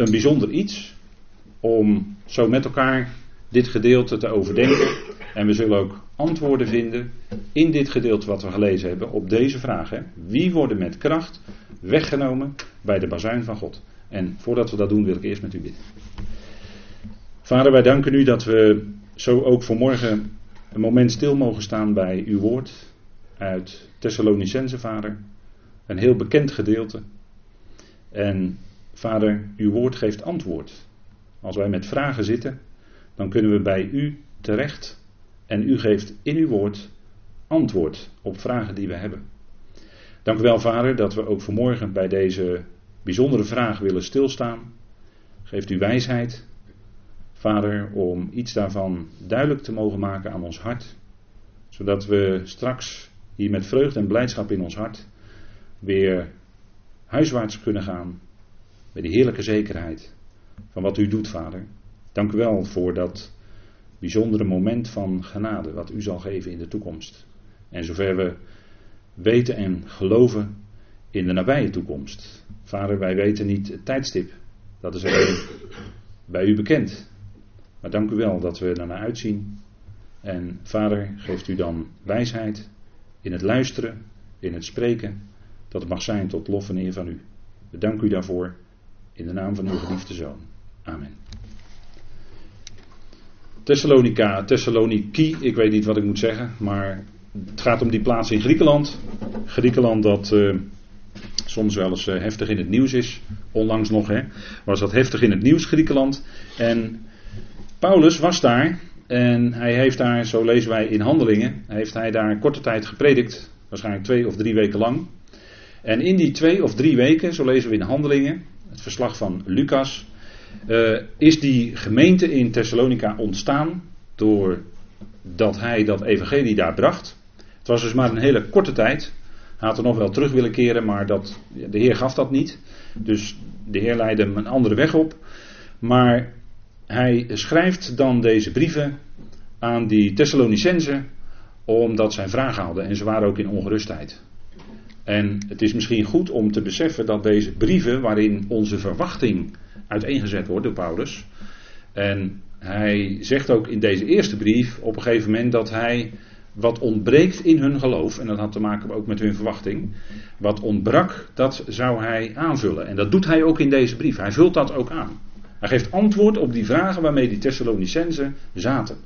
een bijzonder iets om zo met elkaar dit gedeelte te overdenken. En we zullen ook antwoorden vinden in dit gedeelte wat we gelezen hebben op deze vraag. Wie worden met kracht weggenomen bij de bazuin van God? En voordat we dat doen wil ik eerst met u bidden. Vader, wij danken u dat we zo ook vanmorgen een moment stil mogen staan bij uw woord uit Thessalonicense, Vader. Een heel bekend gedeelte. En Vader, uw woord geeft antwoord. Als wij met vragen zitten, dan kunnen we bij u terecht. En u geeft in uw woord antwoord op vragen die we hebben. Dank u wel, Vader, dat we ook vanmorgen bij deze bijzondere vraag willen stilstaan. Geeft u wijsheid, Vader, om iets daarvan duidelijk te mogen maken aan ons hart. Zodat we straks hier met vreugde en blijdschap in ons hart weer huiswaarts kunnen gaan. Met die heerlijke zekerheid van wat u doet, Vader. Dank u wel voor dat bijzondere moment van genade wat u zal geven in de toekomst. En zover we weten en geloven in de nabije toekomst. Vader, wij weten niet het tijdstip. Dat is alleen bij u bekend. Maar dank u wel dat we naar uitzien. En Vader, geeft u dan wijsheid in het luisteren, in het spreken, dat het mag zijn tot lof en eer van u. We danken u daarvoor in de naam van uw geliefde Zoon. Amen. Thessalonica, Thessaloniki, ik weet niet wat ik moet zeggen, maar het gaat om die plaats in Griekenland. Griekenland dat uh, soms wel eens uh, heftig in het nieuws is. Onlangs nog hè, was dat heftig in het nieuws, Griekenland. En Paulus was daar en hij heeft daar, zo lezen wij in handelingen, heeft hij daar korte tijd gepredikt. Waarschijnlijk twee of drie weken lang. En in die twee of drie weken, zo lezen we in handelingen, het verslag van Lucas, uh, is die gemeente in Thessalonica ontstaan doordat hij dat evangelie daar bracht. Het was dus maar een hele korte tijd. Hij had er nog wel terug willen keren, maar dat, de Heer gaf dat niet. Dus de Heer leidde hem een andere weg op. Maar hij schrijft dan deze brieven aan die Thessalonicenzen omdat zij vragen hadden en ze waren ook in ongerustheid. En het is misschien goed om te beseffen dat deze brieven, waarin onze verwachting uiteengezet wordt door Paulus. En hij zegt ook in deze eerste brief op een gegeven moment dat hij wat ontbreekt in hun geloof, en dat had te maken ook met hun verwachting, wat ontbrak, dat zou hij aanvullen. En dat doet hij ook in deze brief. Hij vult dat ook aan. Hij geeft antwoord op die vragen waarmee die Thessalonicenzen zaten.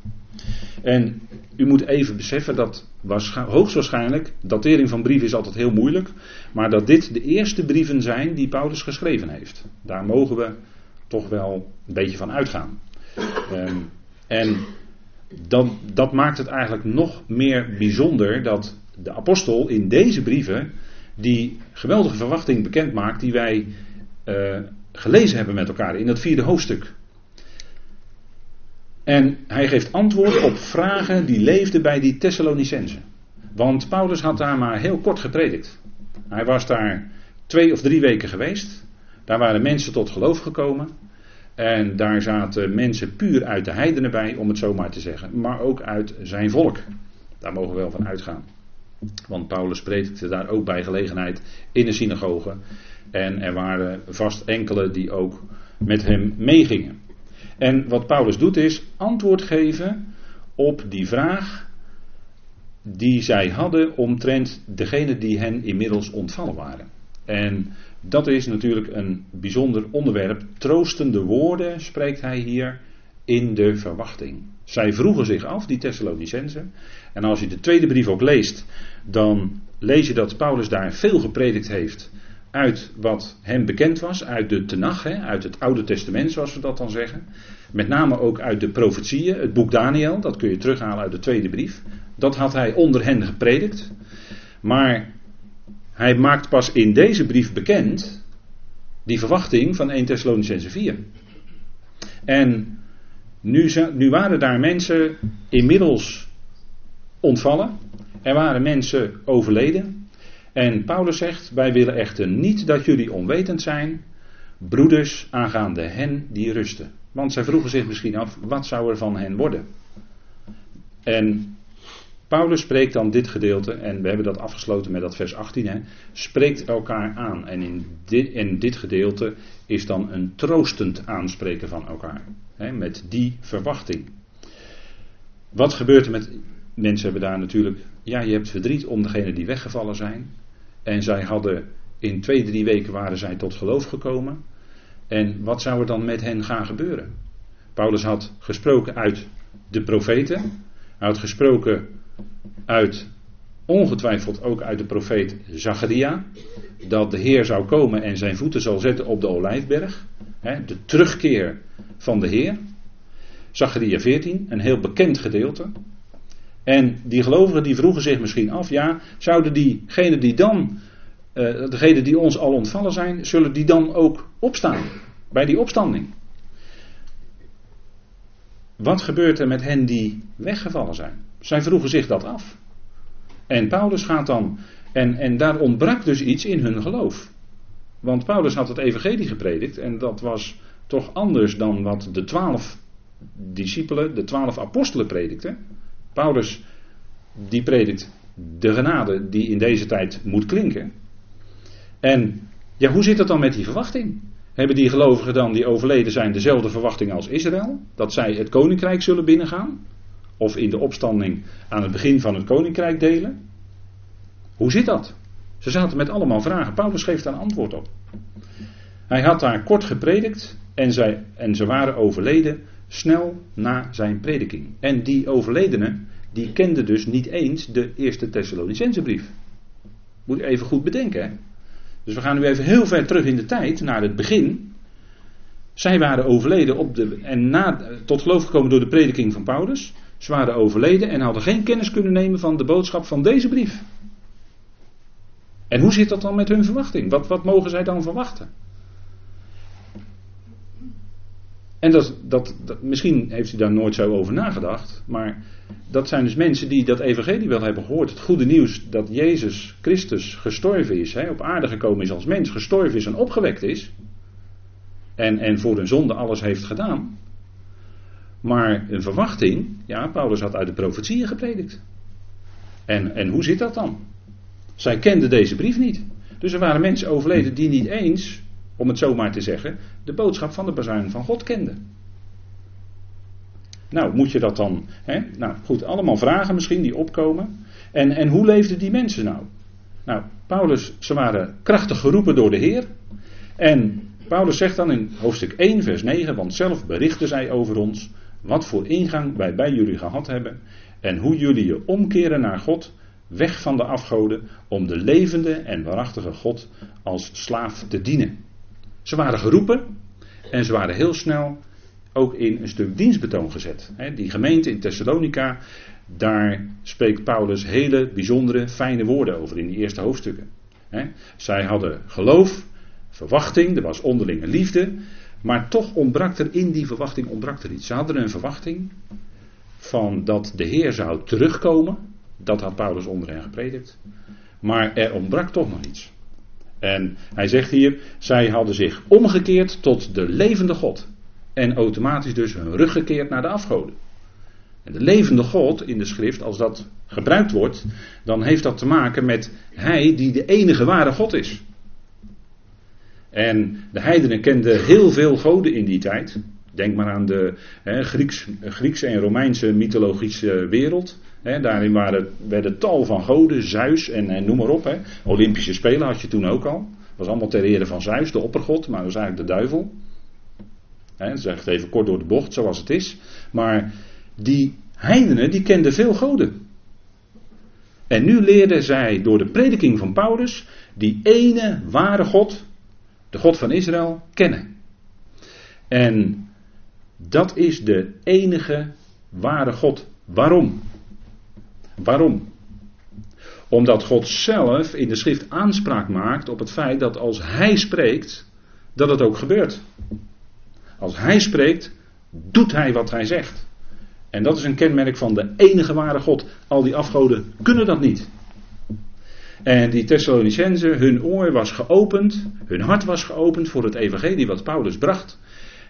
En u moet even beseffen dat hoogstwaarschijnlijk, datering van brieven is altijd heel moeilijk, maar dat dit de eerste brieven zijn die Paulus geschreven heeft. Daar mogen we toch wel een beetje van uitgaan. Um, en dat, dat maakt het eigenlijk nog meer bijzonder dat de apostel in deze brieven die geweldige verwachting bekend maakt die wij uh, gelezen hebben met elkaar in dat vierde hoofdstuk. En hij geeft antwoord op vragen die leefden bij die Thessalonicenzen. Want Paulus had daar maar heel kort gepredikt. Hij was daar twee of drie weken geweest. Daar waren mensen tot geloof gekomen. En daar zaten mensen puur uit de heidenen bij, om het zo maar te zeggen. Maar ook uit zijn volk. Daar mogen we wel van uitgaan. Want Paulus predikte daar ook bij gelegenheid in de synagoge. En er waren vast enkele die ook met hem meegingen. En wat Paulus doet is antwoord geven op die vraag die zij hadden omtrent degene die hen inmiddels ontvallen waren. En dat is natuurlijk een bijzonder onderwerp. Troostende woorden spreekt hij hier in de verwachting. Zij vroegen zich af, die Thessalonicensen. En als je de tweede brief ook leest, dan lees je dat Paulus daar veel gepredikt heeft uit wat hem bekend was, uit de Tenach, uit het Oude Testament, zoals we dat dan zeggen. Met name ook uit de profetieën, het boek Daniel, dat kun je terughalen uit de tweede brief. Dat had hij onder hen gepredikt. Maar hij maakt pas in deze brief bekend die verwachting van 1 Thessalonicense 4. En nu, nu waren daar mensen inmiddels ontvallen. Er waren mensen overleden. En Paulus zegt: Wij willen echter niet dat jullie onwetend zijn, broeders, aangaande hen die rusten. Want zij vroegen zich misschien af: wat zou er van hen worden? En Paulus spreekt dan dit gedeelte, en we hebben dat afgesloten met dat vers 18, hè, spreekt elkaar aan. En in dit, dit gedeelte is dan een troostend aanspreken van elkaar. Hè, met die verwachting. Wat gebeurt er met. Mensen hebben daar natuurlijk. Ja, je hebt verdriet om degenen die weggevallen zijn. En zij hadden. In twee, drie weken waren zij tot geloof gekomen. En wat zou er dan met hen gaan gebeuren? Paulus had gesproken uit de profeten. Hij had gesproken uit, ongetwijfeld ook uit de profeet Zacharia, dat de Heer zou komen en zijn voeten zal zetten op de olijfberg. De terugkeer van de Heer. Zacharia 14, een heel bekend gedeelte. En die gelovigen die vroegen zich misschien af, ja, zouden diegenen die dan, uh, degenen die ons al ontvallen zijn, zullen die dan ook opstaan bij die opstanding? Wat gebeurt er met hen die weggevallen zijn? Zij vroegen zich dat af. En Paulus gaat dan, en, en daar ontbrak dus iets in hun geloof. Want Paulus had het evangelie gepredikt en dat was toch anders dan wat de twaalf discipelen, de twaalf apostelen predikten. Paulus, die predikt de genade die in deze tijd moet klinken. En ja, hoe zit het dan met die verwachting? Hebben die gelovigen dan die overleden zijn dezelfde verwachting als Israël? Dat zij het koninkrijk zullen binnengaan? Of in de opstanding aan het begin van het koninkrijk delen? Hoe zit dat? Ze zaten met allemaal vragen. Paulus geeft daar een antwoord op. Hij had daar kort gepredikt en, zij, en ze waren overleden snel na zijn prediking. En die overledenen, die kenden dus niet eens de eerste Thessalonicense brief. Moet je even goed bedenken. Hè? Dus we gaan nu even heel ver terug in de tijd, naar het begin. Zij waren overleden op de, en na, tot geloof gekomen door de prediking van Paulus. Ze waren overleden en hadden geen kennis kunnen nemen van de boodschap van deze brief. En hoe zit dat dan met hun verwachting? Wat, wat mogen zij dan verwachten? En dat, dat, misschien heeft u daar nooit zo over nagedacht, maar dat zijn dus mensen die dat evangelie wel hebben gehoord. Het goede nieuws dat Jezus Christus gestorven is, hè, op aarde gekomen is als mens, gestorven is en opgewekt is. En, en voor hun zonde alles heeft gedaan. Maar een verwachting, ja, Paulus had uit de profetieën gepredikt. En, en hoe zit dat dan? Zij kenden deze brief niet. Dus er waren mensen overleden die niet eens, om het zo maar te zeggen, de boodschap van de bazuin van God kenden. Nou, moet je dat dan. Hè? Nou goed, allemaal vragen misschien die opkomen. En, en hoe leefden die mensen nou? Nou, Paulus, ze waren krachtig geroepen door de Heer. En Paulus zegt dan in hoofdstuk 1, vers 9, want zelf berichten zij over ons wat voor ingang wij bij jullie gehad hebben en hoe jullie je omkeren naar God, weg van de afgoden, om de levende en waarachtige God als slaaf te dienen. Ze waren geroepen en ze waren heel snel ook in een stuk dienstbetoon gezet. Die gemeente in Thessalonica, daar spreekt Paulus hele bijzondere, fijne woorden over in die eerste hoofdstukken. Zij hadden geloof, verwachting, er was onderlinge liefde, maar toch ontbrak er in die verwachting ontbrak er iets. Ze hadden een verwachting van dat de Heer zou terugkomen. Dat had Paulus onder hen gepredikt. Maar er ontbrak toch nog iets. En hij zegt hier, zij hadden zich omgekeerd tot de levende God. En automatisch dus hun rug gekeerd naar de afgoden. En de levende God in de schrift, als dat gebruikt wordt, dan heeft dat te maken met Hij die de enige ware God is. En de heidenen kenden heel veel goden in die tijd. Denk maar aan de Grieks, Griekse en Romeinse mythologische wereld. daarin waren, werden tal van goden, Zeus en, noem maar op. Olympische Spelen had je toen ook al. Was allemaal ter ere van Zeus, de oppergod, maar dat was eigenlijk de duivel. Zeg het even kort door de bocht, zoals het is. Maar die heidenen, die kenden veel goden. En nu leerden zij door de prediking van Paulus die ene ware God, de God van Israël, kennen. En dat is de enige ware God. Waarom? Waarom? Omdat God zelf in de schrift aanspraak maakt op het feit dat als Hij spreekt, dat het ook gebeurt. Als Hij spreekt, doet Hij wat Hij zegt. En dat is een kenmerk van de enige ware God. Al die afgoden kunnen dat niet. En die Thessalonicenzen, hun oor was geopend, hun hart was geopend voor het evangelie wat Paulus bracht.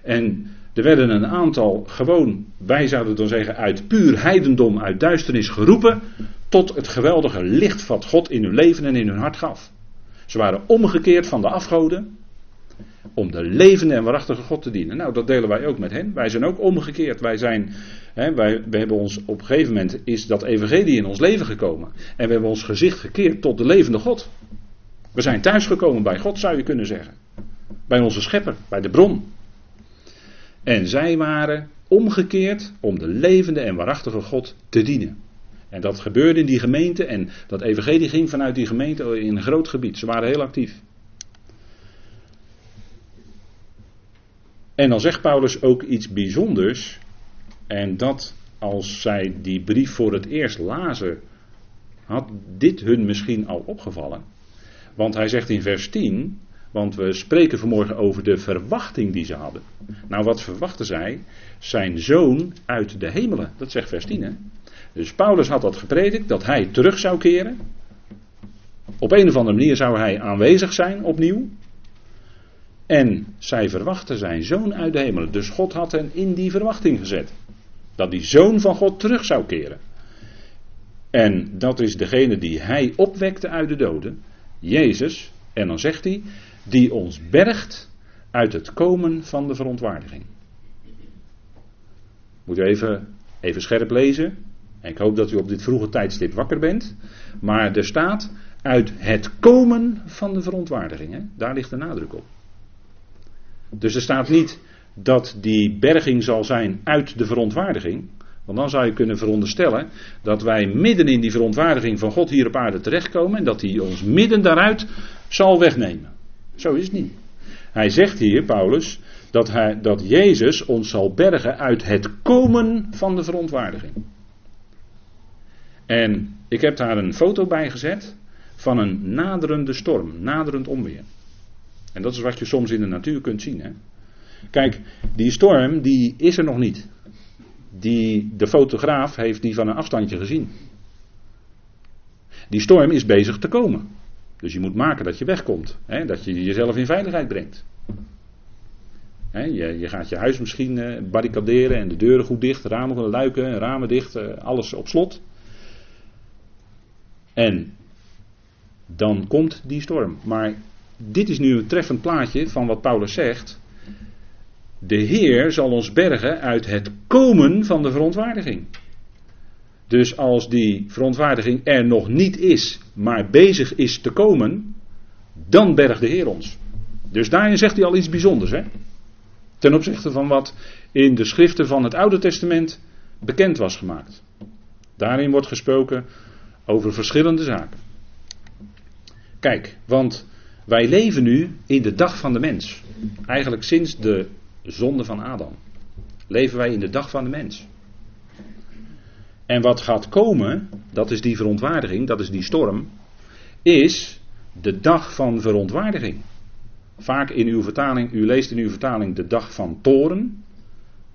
En er werden een aantal gewoon, wij zouden dan zeggen, uit puur heidendom, uit duisternis geroepen. tot het geweldige licht wat God in hun leven en in hun hart gaf. Ze waren omgekeerd van de afgoden. Om de levende en waarachtige God te dienen. Nou, dat delen wij ook met hen. Wij zijn ook omgekeerd. Wij zijn, hè, wij, we hebben ons op een gegeven moment is dat evangelie in ons leven gekomen. En we hebben ons gezicht gekeerd tot de levende God. We zijn thuisgekomen bij God, zou je kunnen zeggen. Bij onze schepper, bij de bron. En zij waren omgekeerd om de levende en waarachtige God te dienen. En dat gebeurde in die gemeente en dat evangelie ging vanuit die gemeente in een groot gebied. Ze waren heel actief. En dan zegt Paulus ook iets bijzonders. En dat als zij die brief voor het eerst lazen, had dit hun misschien al opgevallen. Want hij zegt in vers 10, want we spreken vanmorgen over de verwachting die ze hadden. Nou, wat verwachten zij? Zijn zoon uit de hemelen. Dat zegt vers 10. Hè? Dus Paulus had dat gepredikt, dat hij terug zou keren. Op een of andere manier zou hij aanwezig zijn opnieuw. En zij verwachten zijn zoon uit de hemelen. Dus God had hen in die verwachting gezet. Dat die zoon van God terug zou keren. En dat is degene die hij opwekte uit de doden. Jezus. En dan zegt hij, die ons bergt uit het komen van de verontwaardiging. Moet u even, even scherp lezen. En ik hoop dat u op dit vroege tijdstip wakker bent. Maar er staat uit het komen van de verontwaardiging. Hè? Daar ligt de nadruk op. Dus er staat niet dat die berging zal zijn uit de verontwaardiging. Want dan zou je kunnen veronderstellen dat wij midden in die verontwaardiging van God hier op aarde terechtkomen en dat hij ons midden daaruit zal wegnemen. Zo is het niet. Hij zegt hier, Paulus, dat, hij, dat Jezus ons zal bergen uit het komen van de verontwaardiging. En ik heb daar een foto bij gezet van een naderende storm, naderend onweer. En dat is wat je soms in de natuur kunt zien. Hè? Kijk, die storm die is er nog niet. Die, de fotograaf heeft die van een afstandje gezien. Die storm is bezig te komen. Dus je moet maken dat je wegkomt. Hè? Dat je jezelf in veiligheid brengt. Hè? Je, je, gaat je huis misschien uh, barricaderen en de deuren goed dicht, ramen, luiken, ramen dicht, uh, alles op slot. En dan komt die storm. Maar dit is nu een treffend plaatje van wat Paulus zegt. De Heer zal ons bergen uit het komen van de verontwaardiging. Dus als die verontwaardiging er nog niet is, maar bezig is te komen, dan bergt de Heer ons. Dus daarin zegt hij al iets bijzonders. Hè? Ten opzichte van wat in de schriften van het Oude Testament bekend was gemaakt. Daarin wordt gesproken over verschillende zaken. Kijk, want wij leven nu in de dag van de mens. Eigenlijk sinds de zonde van Adam. Leven wij in de dag van de mens. En wat gaat komen, dat is die verontwaardiging, dat is die storm, is de dag van verontwaardiging. Vaak in uw vertaling, u leest in uw vertaling de dag van toren.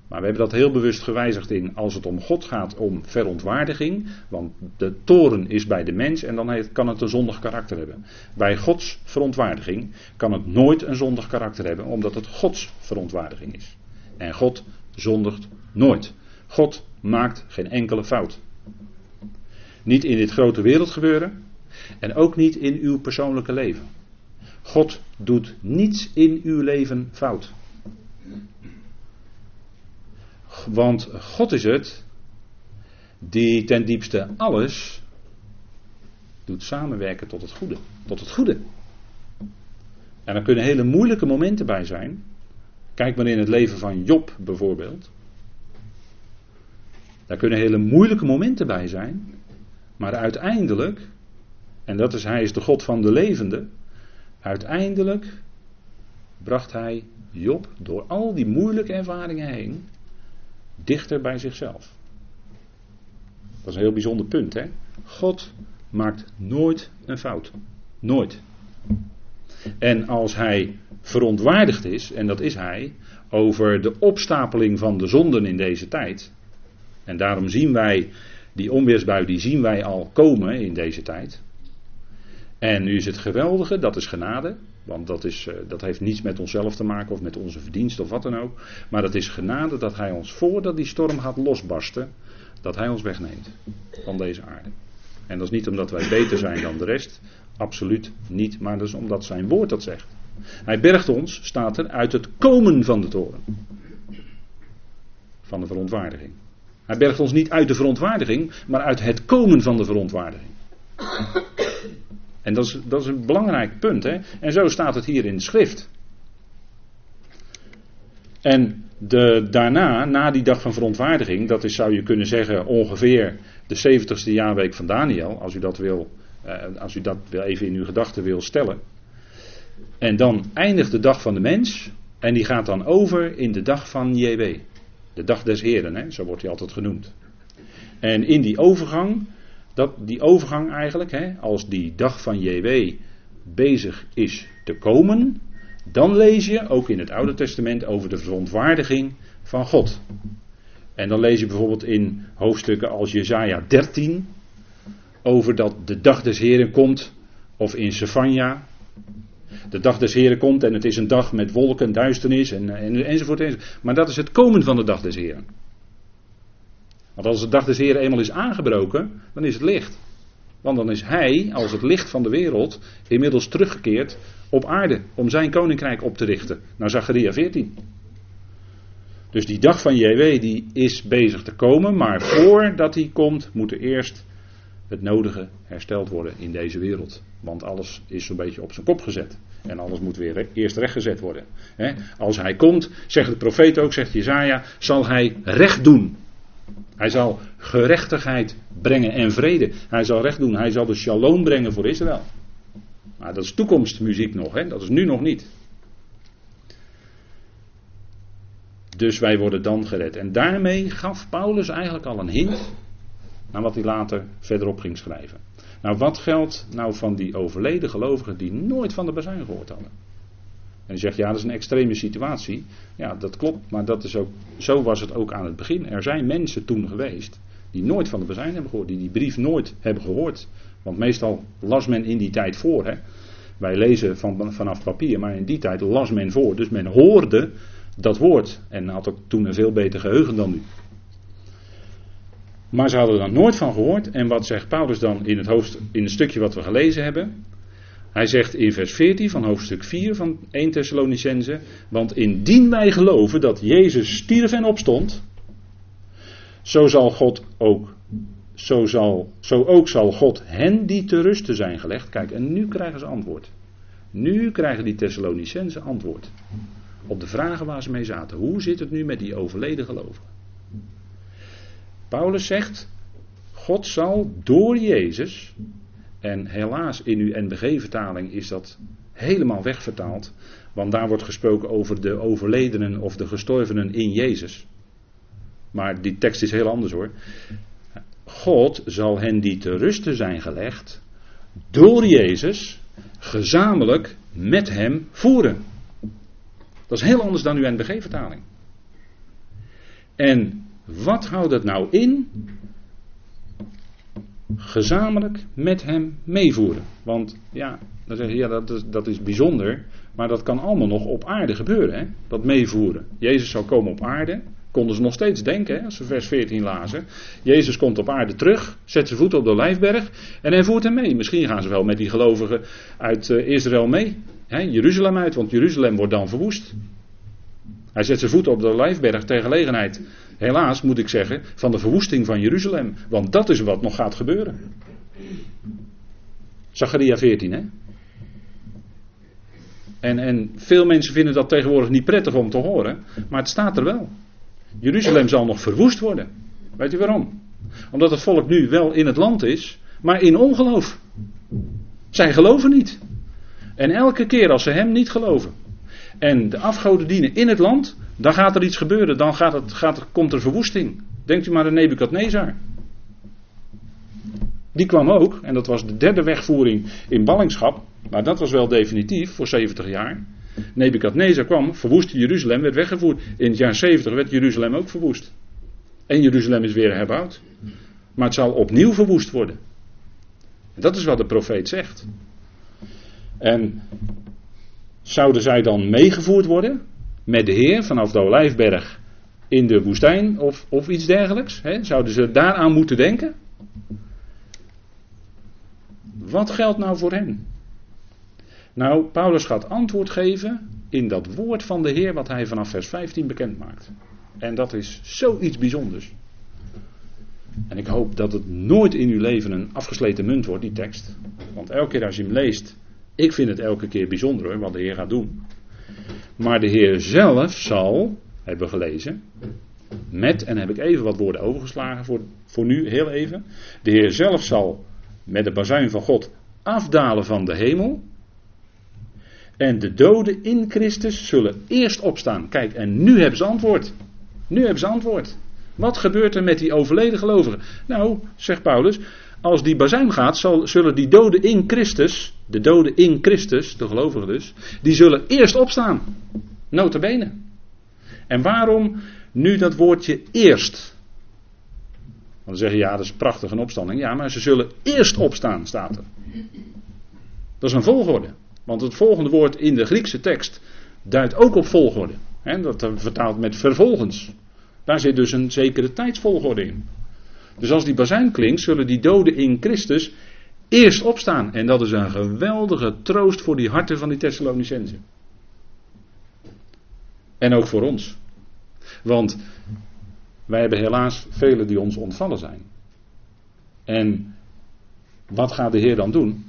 Maar we hebben dat heel bewust gewijzigd in als het om God gaat om verontwaardiging. Want de toren is bij de mens en dan kan het een zondig karakter hebben. Bij Gods verontwaardiging kan het nooit een zondig karakter hebben, omdat het Gods verontwaardiging is. En God zondigt nooit. God maakt geen enkele fout. Niet in dit grote wereldgebeuren en ook niet in uw persoonlijke leven. God doet niets in uw leven fout. Want God is het die ten diepste alles doet samenwerken tot het goede. Tot het goede. En er kunnen hele moeilijke momenten bij zijn. Kijk maar in het leven van Job bijvoorbeeld. Daar kunnen hele moeilijke momenten bij zijn. Maar uiteindelijk, en dat is hij is de God van de levende. Uiteindelijk bracht hij Job door al die moeilijke ervaringen heen dichter bij zichzelf. Dat is een heel bijzonder punt, hè? God maakt nooit een fout. Nooit. En als hij verontwaardigd is, en dat is hij, over de opstapeling van de zonden in deze tijd. En daarom zien wij die onweersbui, die zien wij al komen in deze tijd. En nu is het geweldige, dat is genade. Want dat, is, eh, dat heeft niets met onszelf te maken of met onze verdienst of wat dan ook. Maar het is genade dat Hij ons voordat die storm gaat losbarsten, dat Hij ons wegneemt van deze aarde. En dat is niet omdat wij beter zijn dan de rest, absoluut niet, maar dat is omdat Zijn woord dat zegt. Hij bergt ons, staat er, uit het komen van de toren. Van de verontwaardiging. Hij bergt ons niet uit de verontwaardiging, maar uit het komen van de verontwaardiging. En dat is, dat is een belangrijk punt. Hè? En zo staat het hier in de schrift. En de, daarna, na die dag van verontwaardiging, dat is, zou je kunnen zeggen, ongeveer de 70ste jaarweek van Daniel, als u dat wil, eh, als u dat even in uw gedachten wil stellen. En dan eindigt de dag van de mens, en die gaat dan over in de dag van JW. De dag des Heren, hè? zo wordt hij altijd genoemd. En in die overgang dat die overgang eigenlijk, hè, als die dag van JW bezig is te komen, dan lees je ook in het Oude Testament over de verontwaardiging van God. En dan lees je bijvoorbeeld in hoofdstukken als Jesaja 13 over dat de dag des Heren komt, of in Sefania. De dag des Heren komt en het is een dag met wolken, duisternis en, en, enzovoort, enzovoort. Maar dat is het komen van de dag des Heren. Want als de dag des Heren eenmaal is aangebroken, dan is het licht. Want dan is hij, als het licht van de wereld, inmiddels teruggekeerd op aarde om zijn koninkrijk op te richten. Naar Zacharia 14. Dus die dag van JW die is bezig te komen, maar voordat hij komt, moet er eerst het nodige hersteld worden in deze wereld. Want alles is zo'n beetje op zijn kop gezet. En alles moet weer eerst rechtgezet worden. Als hij komt, zegt de profeet ook, zegt Jezaja, zal hij recht doen hij zal gerechtigheid brengen en vrede. Hij zal recht doen. Hij zal de shalom brengen voor Israël. Maar dat is toekomstmuziek nog, dat is nu nog niet. Dus wij worden dan gered. En daarmee gaf Paulus eigenlijk al een hint naar wat hij later verderop ging schrijven. Nou, wat geldt nou van die overleden gelovigen die nooit van de bazuin gehoord hadden? En je zegt, ja, dat is een extreme situatie. Ja, dat klopt, maar dat is ook, zo was het ook aan het begin. Er zijn mensen toen geweest die nooit van de bezijn hebben gehoord, die die brief nooit hebben gehoord. Want meestal las men in die tijd voor. Hè. Wij lezen van, vanaf papier, maar in die tijd las men voor. Dus men hoorde dat woord. En had ook toen een veel beter geheugen dan nu. Maar ze hadden er nooit van gehoord. En wat zegt Paulus dan in het, hoofd, in het stukje wat we gelezen hebben? Hij zegt in vers 14 van hoofdstuk 4 van 1 Thessalonicense: Want indien wij geloven dat Jezus stierf en opstond, zo zal God ook, zo, zal, zo ook zal God hen die te rusten zijn gelegd. Kijk, en nu krijgen ze antwoord. Nu krijgen die Thessalonicense antwoord. Op de vragen waar ze mee zaten. Hoe zit het nu met die overleden gelovigen? Paulus zegt: God zal door Jezus en helaas in uw NBG-vertaling is dat helemaal wegvertaald. Want daar wordt gesproken over de overledenen of de gestorvenen in Jezus. Maar die tekst is heel anders hoor. God zal hen die te rusten zijn gelegd door Jezus gezamenlijk met hem voeren. Dat is heel anders dan uw NBG-vertaling. En wat houdt het nou in? gezamenlijk met hem meevoeren. Want ja, dan zeg je, ja, dat is, dat is bijzonder, maar dat kan allemaal nog op aarde gebeuren, hè? dat meevoeren. Jezus zou komen op aarde, konden ze nog steeds denken, hè, als ze vers 14 lazen. Jezus komt op aarde terug, zet zijn voeten op de Lijfberg en hij voert hem mee. Misschien gaan ze wel met die gelovigen uit uh, Israël mee, hè, Jeruzalem uit, want Jeruzalem wordt dan verwoest. Hij zet zijn voeten op de Lijfberg ter gelegenheid helaas moet ik zeggen, van de verwoesting van Jeruzalem. Want dat is wat nog gaat gebeuren. Zacharia 14, hè? En, en veel mensen vinden dat tegenwoordig niet prettig om te horen, maar het staat er wel. Jeruzalem zal nog verwoest worden. Weet u waarom? Omdat het volk nu wel in het land is, maar in ongeloof. Zij geloven niet. En elke keer als ze hem niet geloven en de afgoden dienen in het land, dan gaat er iets gebeuren, dan gaat het, gaat, komt er verwoesting. Denkt u maar aan Nebukadnezar. Die kwam ook, en dat was de derde wegvoering in ballingschap, maar dat was wel definitief voor 70 jaar. Nebukadnezar kwam, verwoestte Jeruzalem, werd weggevoerd. In het jaar 70 werd Jeruzalem ook verwoest. En Jeruzalem is weer herbouwd. Maar het zal opnieuw verwoest worden. En dat is wat de profeet zegt. En zouden zij dan meegevoerd worden met de Heer vanaf de Olijfberg in de woestijn of, of iets dergelijks? Hè? Zouden ze daaraan moeten denken? Wat geldt nou voor hen? Nou, Paulus gaat antwoord geven in dat woord van de Heer wat hij vanaf vers 15 bekend maakt. En dat is zoiets bijzonders. En ik hoop dat het nooit in uw leven een afgesleten munt wordt, die tekst. Want elke keer als je hem leest, ik vind het elke keer bijzonder hoor, wat de Heer gaat doen. Maar de Heer zelf zal, hebben we gelezen, met, en heb ik even wat woorden overgeslagen voor, voor nu, heel even. De Heer zelf zal met de bazuin van God afdalen van de hemel. En de doden in Christus zullen eerst opstaan. Kijk, en nu hebben ze antwoord. Nu hebben ze antwoord. Wat gebeurt er met die overleden gelovigen? Nou, zegt Paulus, als die bazuin gaat, zal, zullen die doden in Christus, de doden in Christus, de gelovigen dus, die zullen eerst opstaan. Notabene. En waarom nu dat woordje eerst? Want dan zeggen ja, dat is prachtig een opstanding. Ja, maar ze zullen eerst opstaan, staat er. Dat is een volgorde. Want het volgende woord in de Griekse tekst duidt ook op volgorde. He, dat vertaalt met vervolgens. Daar zit dus een zekere tijdsvolgorde in. Dus als die bazuin klinkt, zullen die doden in Christus eerst opstaan. En dat is een geweldige troost voor die harten van die Thessalonicenzen. En ook voor ons. Want wij hebben helaas velen die ons ontvallen zijn. En wat gaat de Heer dan doen?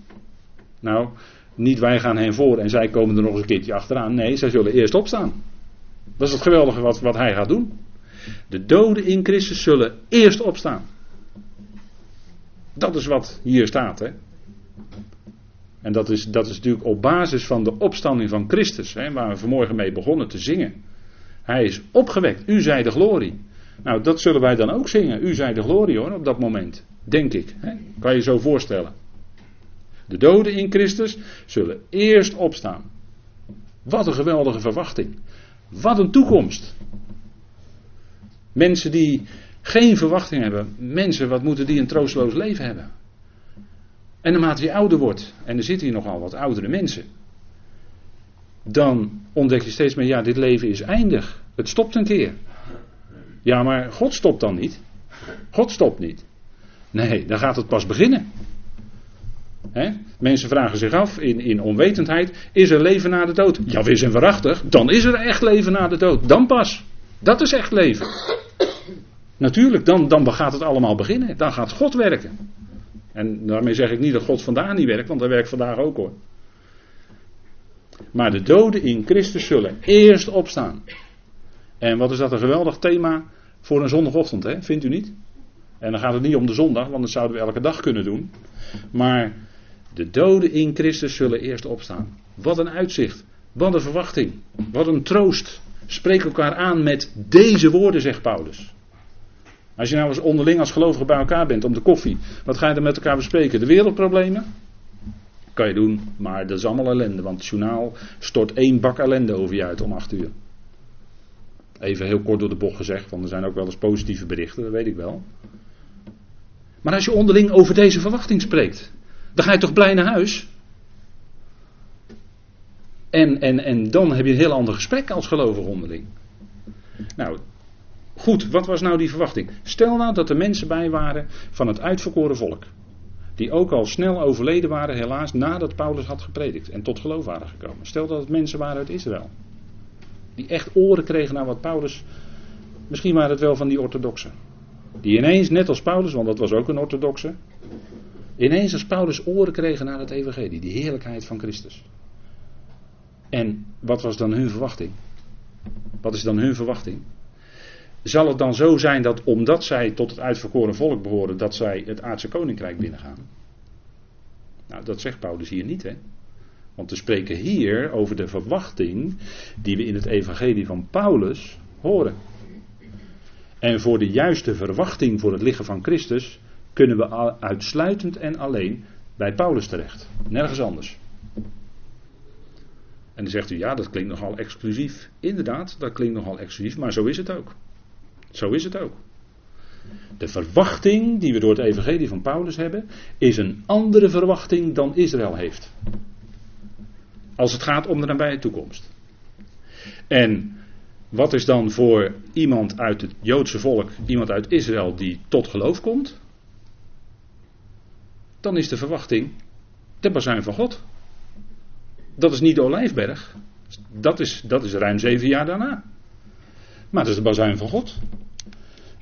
Nou, niet wij gaan hen voor en zij komen er nog eens een keertje achteraan. Nee, zij zullen eerst opstaan. Dat is het geweldige wat, wat hij gaat doen. De doden in Christus zullen eerst opstaan. Dat is wat hier staat. Hè? En dat is, dat is natuurlijk op basis van de opstanding van Christus, hè, waar we vanmorgen mee begonnen te zingen. Hij is opgewekt, u zij de glorie. Nou, dat zullen wij dan ook zingen. U zij de glorie hoor, op dat moment. Denk ik. Hè? Kan je zo voorstellen. De doden in Christus zullen eerst opstaan. Wat een geweldige verwachting. Wat een toekomst. Mensen die geen verwachting hebben. Mensen, wat moeten die een troosteloos leven hebben? En naarmate je ouder wordt, en er zitten hier nogal wat oudere mensen, dan ontdek je steeds meer, ja, dit leven is eindig. Het stopt een keer. Ja, maar God stopt dan niet. God stopt niet. Nee, dan gaat het pas beginnen. Mensen vragen zich af in, in onwetendheid: is er leven na de dood? Ja, wees en waarachtig, dan is er echt leven na de dood. Dan pas. Dat is echt leven. Natuurlijk, dan, dan gaat het allemaal beginnen. Dan gaat God werken. En daarmee zeg ik niet dat God vandaag niet werkt, want hij werkt vandaag ook hoor. Maar de doden in Christus zullen eerst opstaan. En wat is dat een geweldig thema voor een zondagochtend, hè? vindt u niet? En dan gaat het niet om de zondag, want dat zouden we elke dag kunnen doen. Maar de doden in Christus zullen eerst opstaan. Wat een uitzicht. Wat een verwachting. Wat een troost. Spreek elkaar aan met deze woorden, zegt Paulus. Als je nou eens onderling als gelovige bij elkaar bent om de koffie, wat ga je dan met elkaar bespreken? De wereldproblemen? Kan je doen, maar dat is allemaal ellende, want het journaal stort één bak ellende over je uit om acht uur. Even heel kort door de bocht gezegd, want er zijn ook wel eens positieve berichten, dat weet ik wel. Maar als je onderling over deze verwachting spreekt, dan ga je toch blij naar huis? En, en, en dan heb je een heel ander gesprek als gelovig onderling. Nou, goed, wat was nou die verwachting? Stel nou dat er mensen bij waren van het uitverkoren volk. Die ook al snel overleden waren, helaas, nadat Paulus had gepredikt en tot geloof waren gekomen. Stel dat het mensen waren uit Israël. Die echt oren kregen naar wat Paulus. Misschien waren het wel van die orthodoxen. Die ineens, net als Paulus, want dat was ook een orthodoxe. Ineens als Paulus oren kregen naar het evangelie, die heerlijkheid van Christus. En wat was dan hun verwachting? Wat is dan hun verwachting? Zal het dan zo zijn dat omdat zij tot het uitverkoren volk behoren, dat zij het aardse koninkrijk binnengaan? Nou, dat zegt Paulus hier niet, hè? Want we spreken hier over de verwachting die we in het evangelie van Paulus horen. En voor de juiste verwachting voor het liggen van Christus kunnen we uitsluitend en alleen bij Paulus terecht. Nergens anders. En dan zegt u, ja, dat klinkt nogal exclusief. Inderdaad, dat klinkt nogal exclusief, maar zo is het ook. Zo is het ook. De verwachting die we door het evangelie van Paulus hebben, is een andere verwachting dan Israël heeft. Als het gaat om de nabije toekomst. En wat is dan voor iemand uit het Joodse volk, iemand uit Israël die tot geloof komt? Dan is de verwachting de bazuin van God. Dat is niet de olijfberg. Dat is, dat is ruim zeven jaar daarna. Maar dat is de bazuin van God.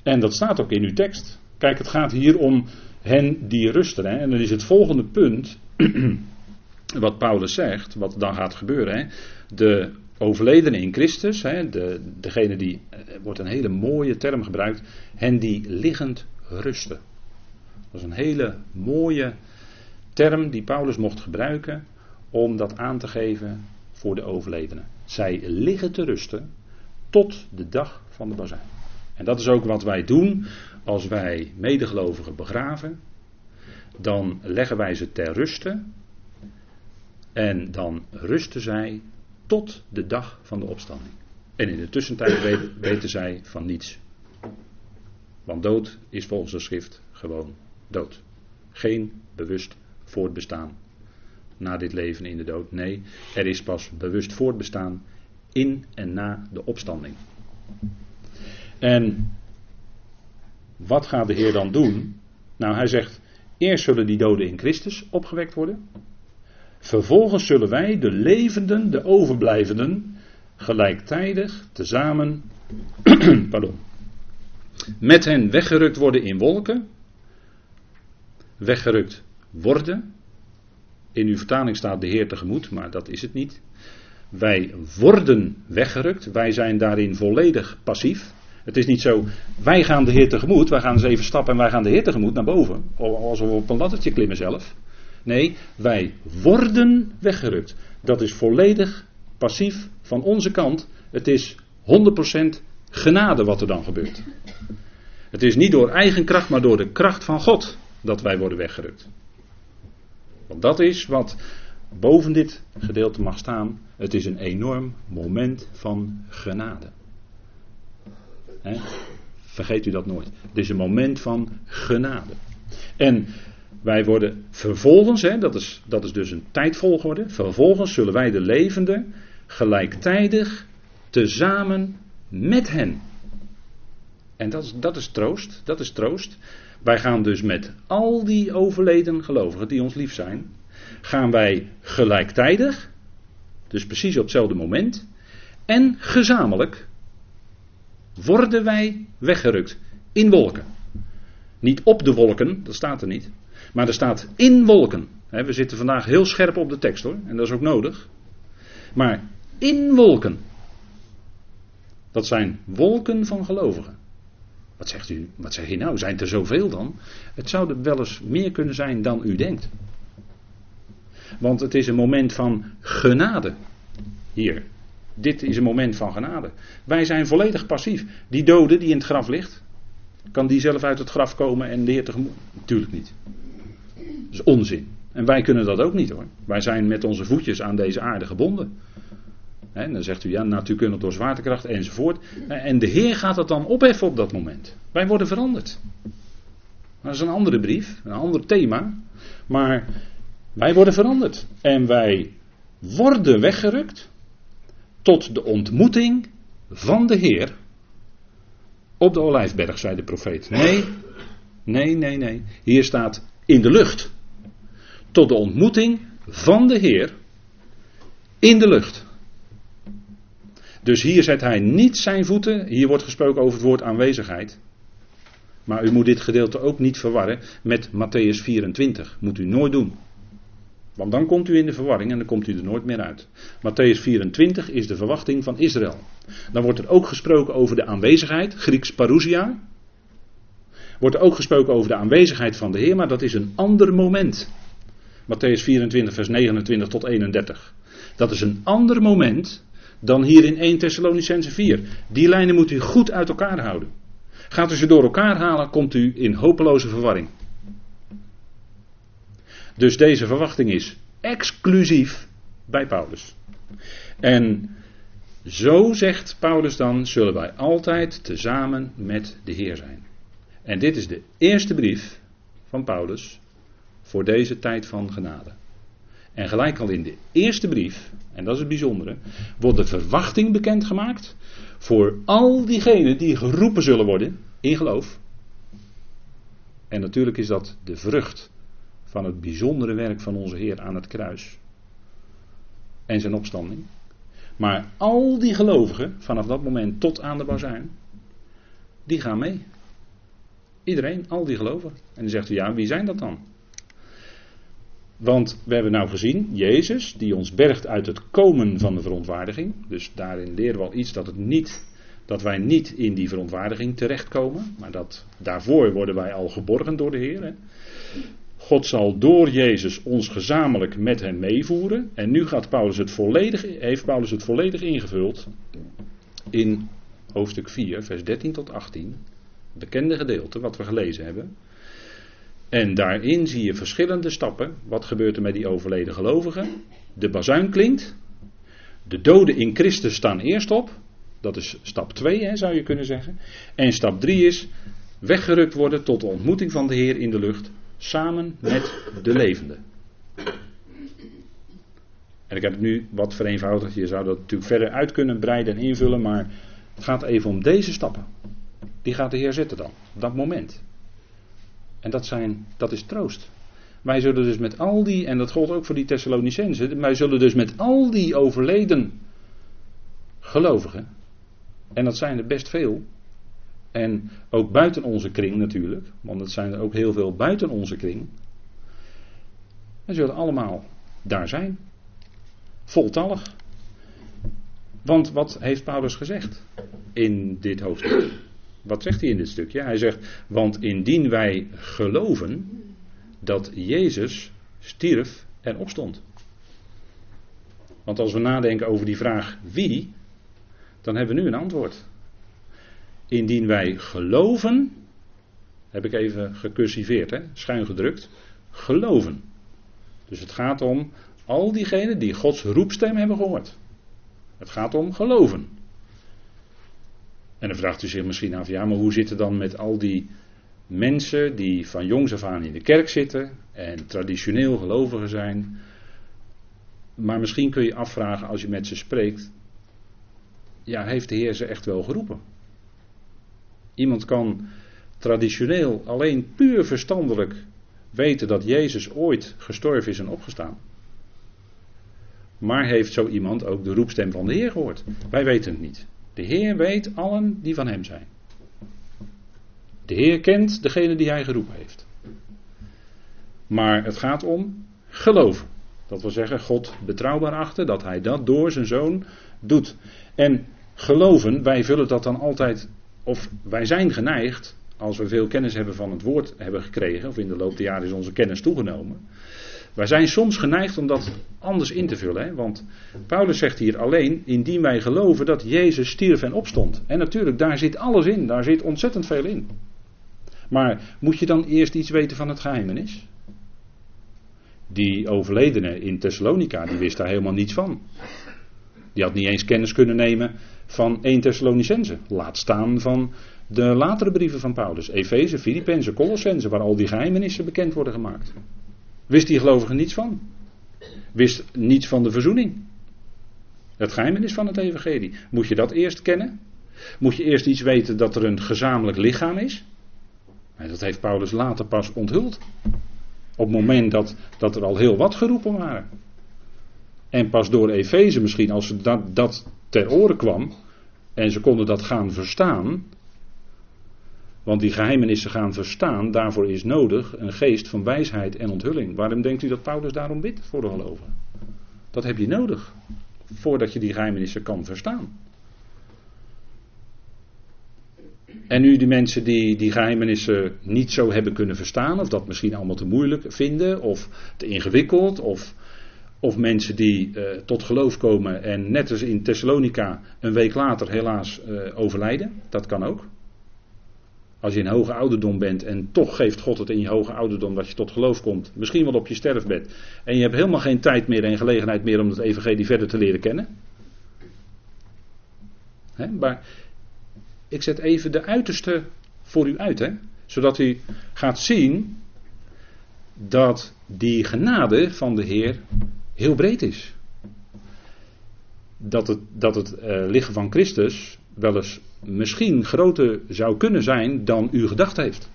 En dat staat ook in uw tekst. Kijk, het gaat hier om hen die rusten. Hè. En dan is het volgende punt, wat Paulus zegt, wat dan gaat gebeuren. Hè. De overledenen in Christus, hè, de, degene die, eh, wordt een hele mooie term gebruikt, hen die liggend rusten. Dat is een hele mooie term die Paulus mocht gebruiken om dat aan te geven voor de overledenen. Zij liggen te rusten tot de dag van de bazuin. En dat is ook wat wij doen als wij medegelovigen begraven. Dan leggen wij ze ter ruste. En dan rusten zij tot de dag van de opstanding. En in de tussentijd weten zij van niets. Want dood is volgens de schrift gewoon dood. Geen bewust voortbestaan na dit leven in de dood. Nee, er is pas bewust voortbestaan in en na de opstanding. En wat gaat de Heer dan doen? Nou, hij zegt: eerst zullen die doden in Christus opgewekt worden. Vervolgens zullen wij, de levenden, de overblijvenden, gelijktijdig tezamen pardon, met hen weggerukt worden in wolken. Weggerukt worden. In uw vertaling staat de Heer tegemoet, maar dat is het niet. Wij worden weggerukt. Wij zijn daarin volledig passief. Het is niet zo, wij gaan de Heer tegemoet, wij gaan eens even stappen en wij gaan de Heer tegemoet naar boven. Alsof we op een laddertje klimmen zelf. Nee, wij worden weggerukt. Dat is volledig passief van onze kant. Het is 100% genade wat er dan gebeurt. Het is niet door eigen kracht, maar door de kracht van God dat wij worden weggerukt. Want dat is wat boven dit gedeelte mag staan. Het is een enorm moment van genade. Vergeet u dat nooit. Het is een moment van genade. En wij worden vervolgens, dat, is, dat is dus een tijdvolgorde, vervolgens zullen wij de levenden gelijktijdig tezamen met hen. En dat is, dat is troost, dat is troost. Wij gaan dus met al die overleden gelovigen die ons lief zijn, gaan wij gelijktijdig, dus precies op hetzelfde moment, en gezamenlijk worden wij weggerukt in wolken. Niet op de wolken, dat staat er niet. Maar er staat in wolken. We zitten vandaag heel scherp op de tekst hoor. En dat is ook nodig. Maar in wolken. Dat zijn wolken van gelovigen. Wat zegt u? Wat zeg je nou? Zijn er zoveel dan? Het zou er wel eens meer kunnen zijn dan u denkt. Want het is een moment van genade. Hier. Dit is een moment van genade. Wij zijn volledig passief. Die dode die in het graf ligt. Kan die zelf uit het graf komen en Heer tegemoet? Natuurlijk niet. Dat is onzin. En wij kunnen dat ook niet hoor. Wij zijn met onze voetjes aan deze aarde gebonden. En dan zegt u ja, natuurkundig door zwaartekracht enzovoort. En de Heer gaat dat dan opheffen op dat moment. Wij worden veranderd. Dat is een andere brief, een ander thema. Maar wij worden veranderd. En wij worden weggerukt tot de ontmoeting van de Heer op de Olijfberg, zei de profeet. Nee, nee, nee, nee. Hier staat in de lucht tot de ontmoeting van de Heer in de lucht. Dus hier zet hij niet zijn voeten, hier wordt gesproken over het woord aanwezigheid. Maar u moet dit gedeelte ook niet verwarren met Matthäus 24. Moet u nooit doen. Want dan komt u in de verwarring en dan komt u er nooit meer uit. Matthäus 24 is de verwachting van Israël. Dan wordt er ook gesproken over de aanwezigheid, Grieks parousia. Wordt er ook gesproken over de aanwezigheid van de Heer, maar dat is een ander moment. Matthäus 24, vers 29 tot 31. Dat is een ander moment dan hier in 1 Thessalonicense 4. Die lijnen moet u goed uit elkaar houden. Gaat u ze door elkaar halen, komt u in hopeloze verwarring. Dus deze verwachting is exclusief bij Paulus. En zo zegt Paulus dan, zullen wij altijd tezamen met de Heer zijn. En dit is de eerste brief van Paulus voor deze tijd van genade. En gelijk al in de eerste brief, en dat is het bijzondere, wordt de verwachting bekendgemaakt voor al diegenen die geroepen zullen worden in geloof. En natuurlijk is dat de vrucht van het bijzondere werk van onze Heer aan het kruis en zijn opstanding. Maar al die gelovigen, vanaf dat moment tot aan de bazuin, die gaan mee. Iedereen, al die gelovigen. En dan zegt ja, wie zijn dat dan? Want we hebben nou gezien, Jezus, die ons bergt uit het komen van de verontwaardiging. Dus daarin leren we al iets dat, het niet, dat wij niet in die verontwaardiging terechtkomen. Maar dat daarvoor worden wij al geborgen door de Heer. God zal door Jezus ons gezamenlijk met hem meevoeren. En nu gaat Paulus het volledig, heeft Paulus het volledig ingevuld in hoofdstuk 4, vers 13 tot 18. Bekende gedeelte wat we gelezen hebben. En daarin zie je verschillende stappen. Wat gebeurt er met die overleden gelovigen? De bazuin klinkt. De doden in Christus staan eerst op. Dat is stap 2, zou je kunnen zeggen. En stap 3 is weggerukt worden tot de ontmoeting van de Heer in de lucht samen met de levende. En ik heb het nu wat vereenvoudigd. Je zou dat natuurlijk verder uit kunnen breiden en invullen. Maar het gaat even om deze stappen. Die gaat de Heer zetten dan. Op dat moment. En dat, zijn, dat is troost. Wij zullen dus met al die, en dat gold ook voor die Thessalonicenzen, wij zullen dus met al die overleden gelovigen, en dat zijn er best veel, en ook buiten onze kring natuurlijk, want het zijn er ook heel veel buiten onze kring. We zullen allemaal daar zijn. Voltallig. Want wat heeft Paulus gezegd in dit hoofdstuk? Wat zegt hij in dit stukje? Hij zegt, want indien wij geloven dat Jezus stierf en opstond. Want als we nadenken over die vraag wie, dan hebben we nu een antwoord. Indien wij geloven, heb ik even gecursiveerd, hè, schuin gedrukt, geloven. Dus het gaat om al diegenen die Gods roepstem hebben gehoord. Het gaat om geloven. En dan vraagt u zich misschien af, ja, maar hoe zit het dan met al die mensen die van jongs af aan in de kerk zitten en traditioneel gelovigen zijn? Maar misschien kun je afvragen als je met ze spreekt, ja, heeft de Heer ze echt wel geroepen? Iemand kan traditioneel alleen puur verstandelijk weten dat Jezus ooit gestorven is en opgestaan. Maar heeft zo iemand ook de roepstem van de Heer gehoord? Wij weten het niet. De Heer weet allen die van Hem zijn. De Heer kent degene die Hij geroepen heeft. Maar het gaat om geloven. Dat wil zeggen, God betrouwbaar achten dat Hij dat door zijn zoon doet. En geloven, wij vullen dat dan altijd of wij zijn geneigd, als we veel kennis hebben van het woord hebben gekregen, of in de loop der jaren is onze kennis toegenomen. Wij zijn soms geneigd om dat anders in te vullen. Hè? Want Paulus zegt hier alleen, indien wij geloven dat Jezus stierf en opstond. En natuurlijk, daar zit alles in, daar zit ontzettend veel in. Maar moet je dan eerst iets weten van het geheimenis? Die overledene in Thessalonica, die wist daar helemaal niets van. Die had niet eens kennis kunnen nemen van 1 Thessalonicense. Laat staan van de latere brieven van Paulus. Efeze, Filippenzen, Colossense, waar al die geheimenissen bekend worden gemaakt. Wist die gelovige niets van? Wist niets van de verzoening? Het geheimenis van het evangelie. Moet je dat eerst kennen? Moet je eerst iets weten dat er een gezamenlijk lichaam is? Dat heeft Paulus later pas onthuld. Op het moment dat, dat er al heel wat geroepen waren. En pas door Efeze misschien, als ze dat, dat ter oren kwam en ze konden dat gaan verstaan, want die geheimenissen gaan verstaan, daarvoor is nodig een geest van wijsheid en onthulling. Waarom denkt u dat Paulus daarom bidt voor de geloven? Dat heb je nodig, voordat je die geheimenissen kan verstaan. En nu die mensen die die geheimenissen niet zo hebben kunnen verstaan, of dat misschien allemaal te moeilijk vinden, of te ingewikkeld, of of mensen die uh, tot geloof komen en net als in Thessalonica een week later helaas uh, overlijden. Dat kan ook. Als je in hoge ouderdom bent en toch geeft God het in je hoge ouderdom dat je tot geloof komt. Misschien wel op je sterfbed. En je hebt helemaal geen tijd meer en gelegenheid meer om het evangelie verder te leren kennen. Maar ik zet even de uiterste voor u uit. Hè? Zodat u gaat zien dat die genade van de Heer heel breed is. Dat het, dat het uh, lichaam van Christus wel eens misschien groter zou kunnen zijn dan u gedacht heeft.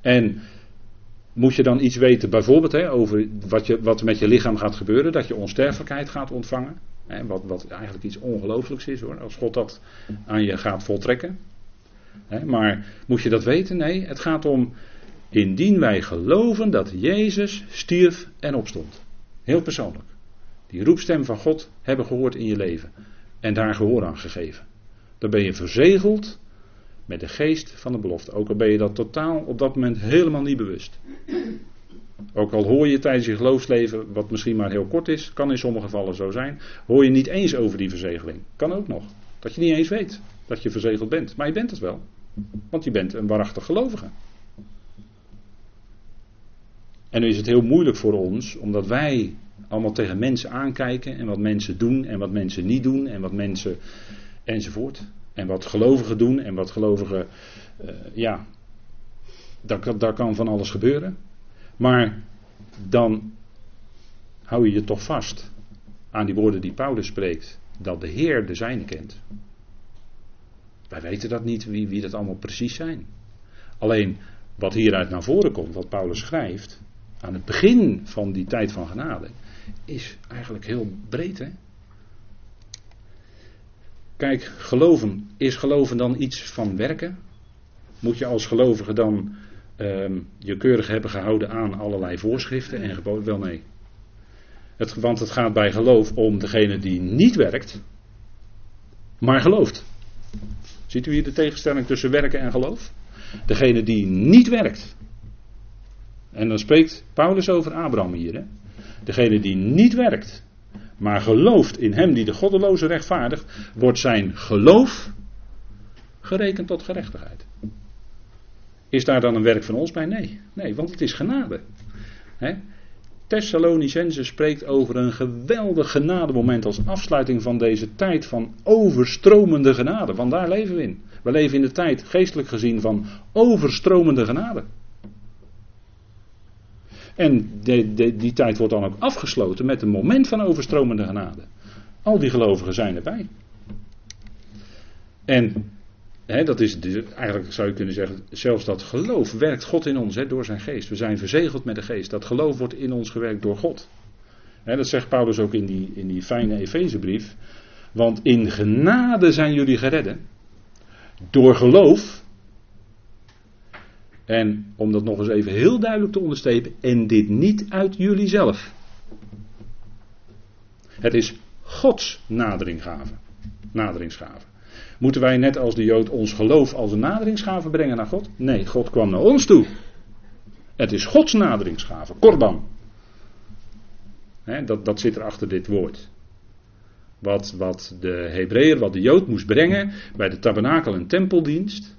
En moet je dan iets weten, bijvoorbeeld hè, over wat, je, wat met je lichaam gaat gebeuren, dat je onsterfelijkheid gaat ontvangen. Hè, wat, wat eigenlijk iets ongelooflijks is hoor, als God dat aan je gaat voltrekken. Hè, maar moet je dat weten? Nee, het gaat om indien wij geloven dat Jezus stierf en opstond. Heel persoonlijk. Die roepstem van God hebben gehoord in je leven en daar gehoor aan gegeven. Dan ben je verzegeld met de geest van de belofte. Ook al ben je dat totaal op dat moment helemaal niet bewust. Ook al hoor je tijdens je geloofsleven, wat misschien maar heel kort is, kan in sommige gevallen zo zijn, hoor je niet eens over die verzegeling. Kan ook nog. Dat je niet eens weet dat je verzegeld bent. Maar je bent het wel. Want je bent een waarachtig gelovige. En nu is het heel moeilijk voor ons, omdat wij allemaal tegen mensen aankijken en wat mensen doen en wat mensen niet doen en wat mensen enzovoort. En wat gelovigen doen en wat gelovigen, uh, ja, daar, daar kan van alles gebeuren. Maar dan hou je je toch vast aan die woorden die Paulus spreekt, dat de Heer de zijne kent. Wij weten dat niet, wie, wie dat allemaal precies zijn. Alleen wat hieruit naar voren komt, wat Paulus schrijft, aan het begin van die tijd van genade, is eigenlijk heel breed. Hè? Kijk, geloven, is geloven dan iets van werken? Moet je als gelovige dan uh, je keurig hebben gehouden aan allerlei voorschriften en geboden? Wel nee. Het, want het gaat bij geloof om degene die niet werkt, maar gelooft. Ziet u hier de tegenstelling tussen werken en geloof? Degene die niet werkt. En dan spreekt Paulus over Abraham hier. Hè? Degene die niet werkt, maar gelooft in hem die de goddeloze rechtvaardigt, wordt zijn geloof gerekend tot gerechtigheid. Is daar dan een werk van ons bij? Nee, nee want het is genade. He? Thessalonicense spreekt over een geweldig genademoment als afsluiting van deze tijd van overstromende genade. Want daar leven we in. We leven in de tijd, geestelijk gezien, van overstromende genade. En die tijd wordt dan ook afgesloten met een moment van overstromende genade. Al die gelovigen zijn erbij. En dat is eigenlijk zou je kunnen zeggen, zelfs dat geloof werkt God in ons door zijn geest. We zijn verzegeld met de geest. Dat geloof wordt in ons gewerkt door God. dat zegt Paulus ook in die, in die fijne Efezebrief. Want in genade zijn jullie geredden. Door geloof en om dat nog eens even heel duidelijk te onderstrepen, en dit niet uit jullie zelf. Het is Gods naderingsgave. naderingsgave. Moeten wij net als de Jood ons geloof als een naderingsgave brengen naar God? Nee, God kwam naar ons toe. Het is Gods naderingsgave, korban. dat, dat zit er achter dit woord. Wat, wat de Hebreeër, wat de Jood moest brengen bij de tabernakel en tempeldienst,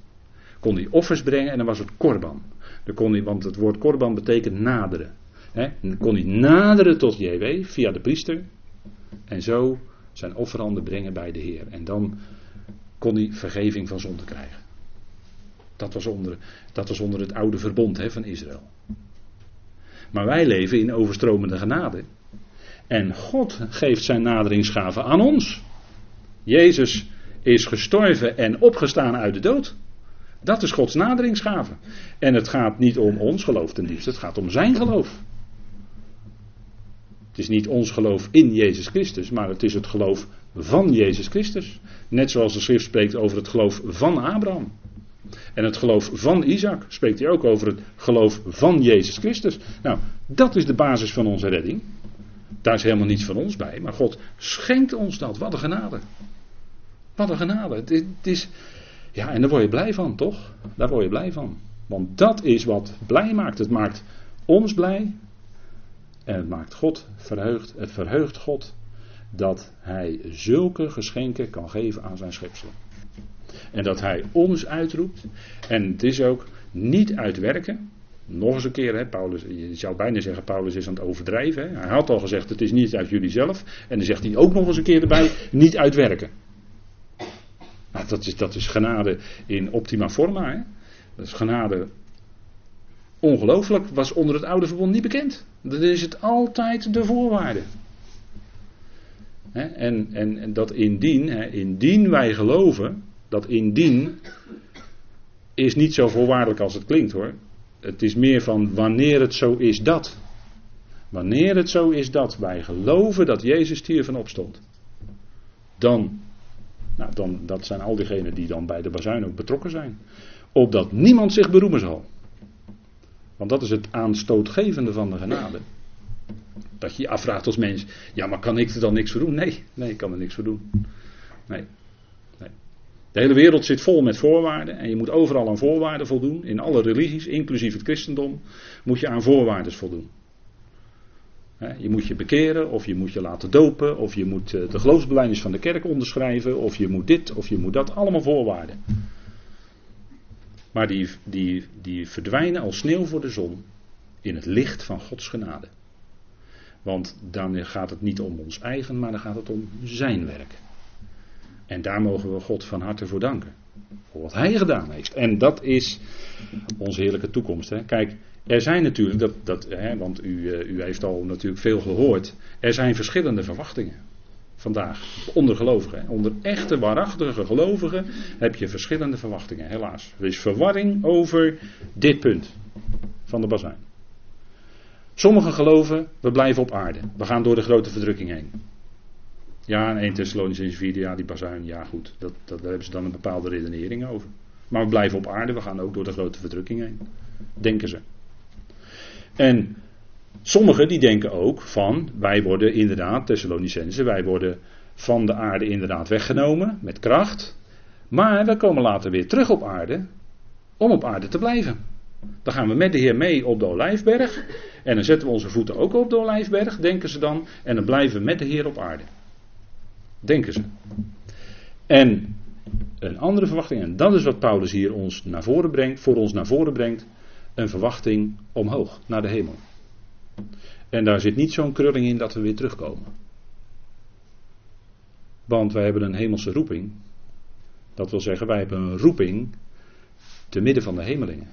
kon hij offers brengen en dan was het korban. Dan kon hij, want het woord korban betekent naderen. He, dan kon hij naderen tot JW via de priester. En zo zijn offeranden brengen bij de Heer. En dan kon hij vergeving van zonde krijgen. Dat was onder, dat was onder het oude verbond van Israël. Maar wij leven in overstromende genade. En God geeft zijn naderingsgave aan ons. Jezus is gestorven en opgestaan uit de dood. Dat is Gods naderingsgave. En het gaat niet om ons geloof ten diepste, het gaat om zijn geloof. Het is niet ons geloof in Jezus Christus, maar het is het geloof van Jezus Christus. Net zoals de schrift spreekt over het geloof van Abraham. En het geloof van Isaac spreekt hij ook over het geloof van Jezus Christus. Nou, dat is de basis van onze redding. Daar is helemaal niets van ons bij, maar God schenkt ons dat. Wat een genade. Wat een genade. Het is, ja, en daar word je blij van, toch? Daar word je blij van. Want dat is wat blij maakt. Het maakt ons blij. En het maakt God verheugd. Het verheugt God dat Hij zulke geschenken kan geven aan zijn schepsel. En dat Hij ons uitroept. En het is ook niet uitwerken. Nog eens een keer, hè, Paulus, je zou bijna zeggen, Paulus is aan het overdrijven. Hè. Hij had al gezegd, het is niet uit jullie zelf. En dan zegt hij ook nog eens een keer erbij, niet uitwerken. Nou, dat, is, dat is genade in optima forma. Hè? Dat is genade ongelooflijk, was onder het oude verbond niet bekend. Dan is het altijd de voorwaarde. en, en, en, dat indien, indien wij geloven, dat indien is niet zo voorwaardelijk als het klinkt hoor. Het is meer van wanneer het zo is dat. Wanneer het zo is dat wij geloven dat Jezus stierf en opstond. Dan, nou dan, dat zijn al diegenen die dan bij de bazuin ook betrokken zijn. Opdat niemand zich beroemen zal. Want dat is het aanstootgevende van de genade. Dat je je afvraagt als mens, ja maar kan ik er dan niks voor doen? Nee, nee, ik kan er niks voor doen. Nee. nee. De hele wereld zit vol met voorwaarden en je moet overal aan voorwaarden voldoen. In alle religies, inclusief het christendom, moet je aan voorwaarden voldoen. Je moet je bekeren, of je moet je laten dopen, of je moet eh, de geloofsbelijdenis van de kerk onderschrijven, of je moet dit, of je moet dat, allemaal voorwaarden. Maar die, die, die verdwijnen als sneeuw voor de zon in het licht van Gods genade. Want dan gaat het niet om ons eigen, maar dan gaat het om zijn werk. En daar mogen we God van harte voor danken. Voor wat hij gedaan heeft. En dat is onze heerlijke toekomst. Hè. Kijk, er zijn natuurlijk, dat, dat, hè, want u, eh, u heeft al natuurlijk veel gehoord. Er zijn verschillende verwachtingen vandaag. Onder gelovigen. Onder echte, waarachtige gelovigen heb je verschillende verwachtingen, helaas. Er is verwarring over dit punt van de bazijn. Sommigen geloven, we blijven op aarde. We gaan door de grote verdrukking heen. Ja, en 1 Thessalonians 4, ja, die bazuin, ja goed, dat, dat, daar hebben ze dan een bepaalde redenering over. Maar we blijven op aarde, we gaan ook door de grote verdrukking heen. Denken ze. En sommigen die denken ook van, wij worden inderdaad, Thessalonicense, wij worden van de aarde inderdaad weggenomen met kracht. Maar we komen later weer terug op aarde om op aarde te blijven. Dan gaan we met de Heer mee op de Olijfberg. En dan zetten we onze voeten ook op de Olijfberg, denken ze dan. En dan blijven we met de Heer op aarde. Denken ze. En een andere verwachting, en dat is wat Paulus hier ons naar voren brengt, voor ons naar voren brengt, een verwachting omhoog, naar de hemel. En daar zit niet zo'n krulling in dat we weer terugkomen. Want wij hebben een hemelse roeping. Dat wil zeggen, wij hebben een roeping te midden van de hemelingen.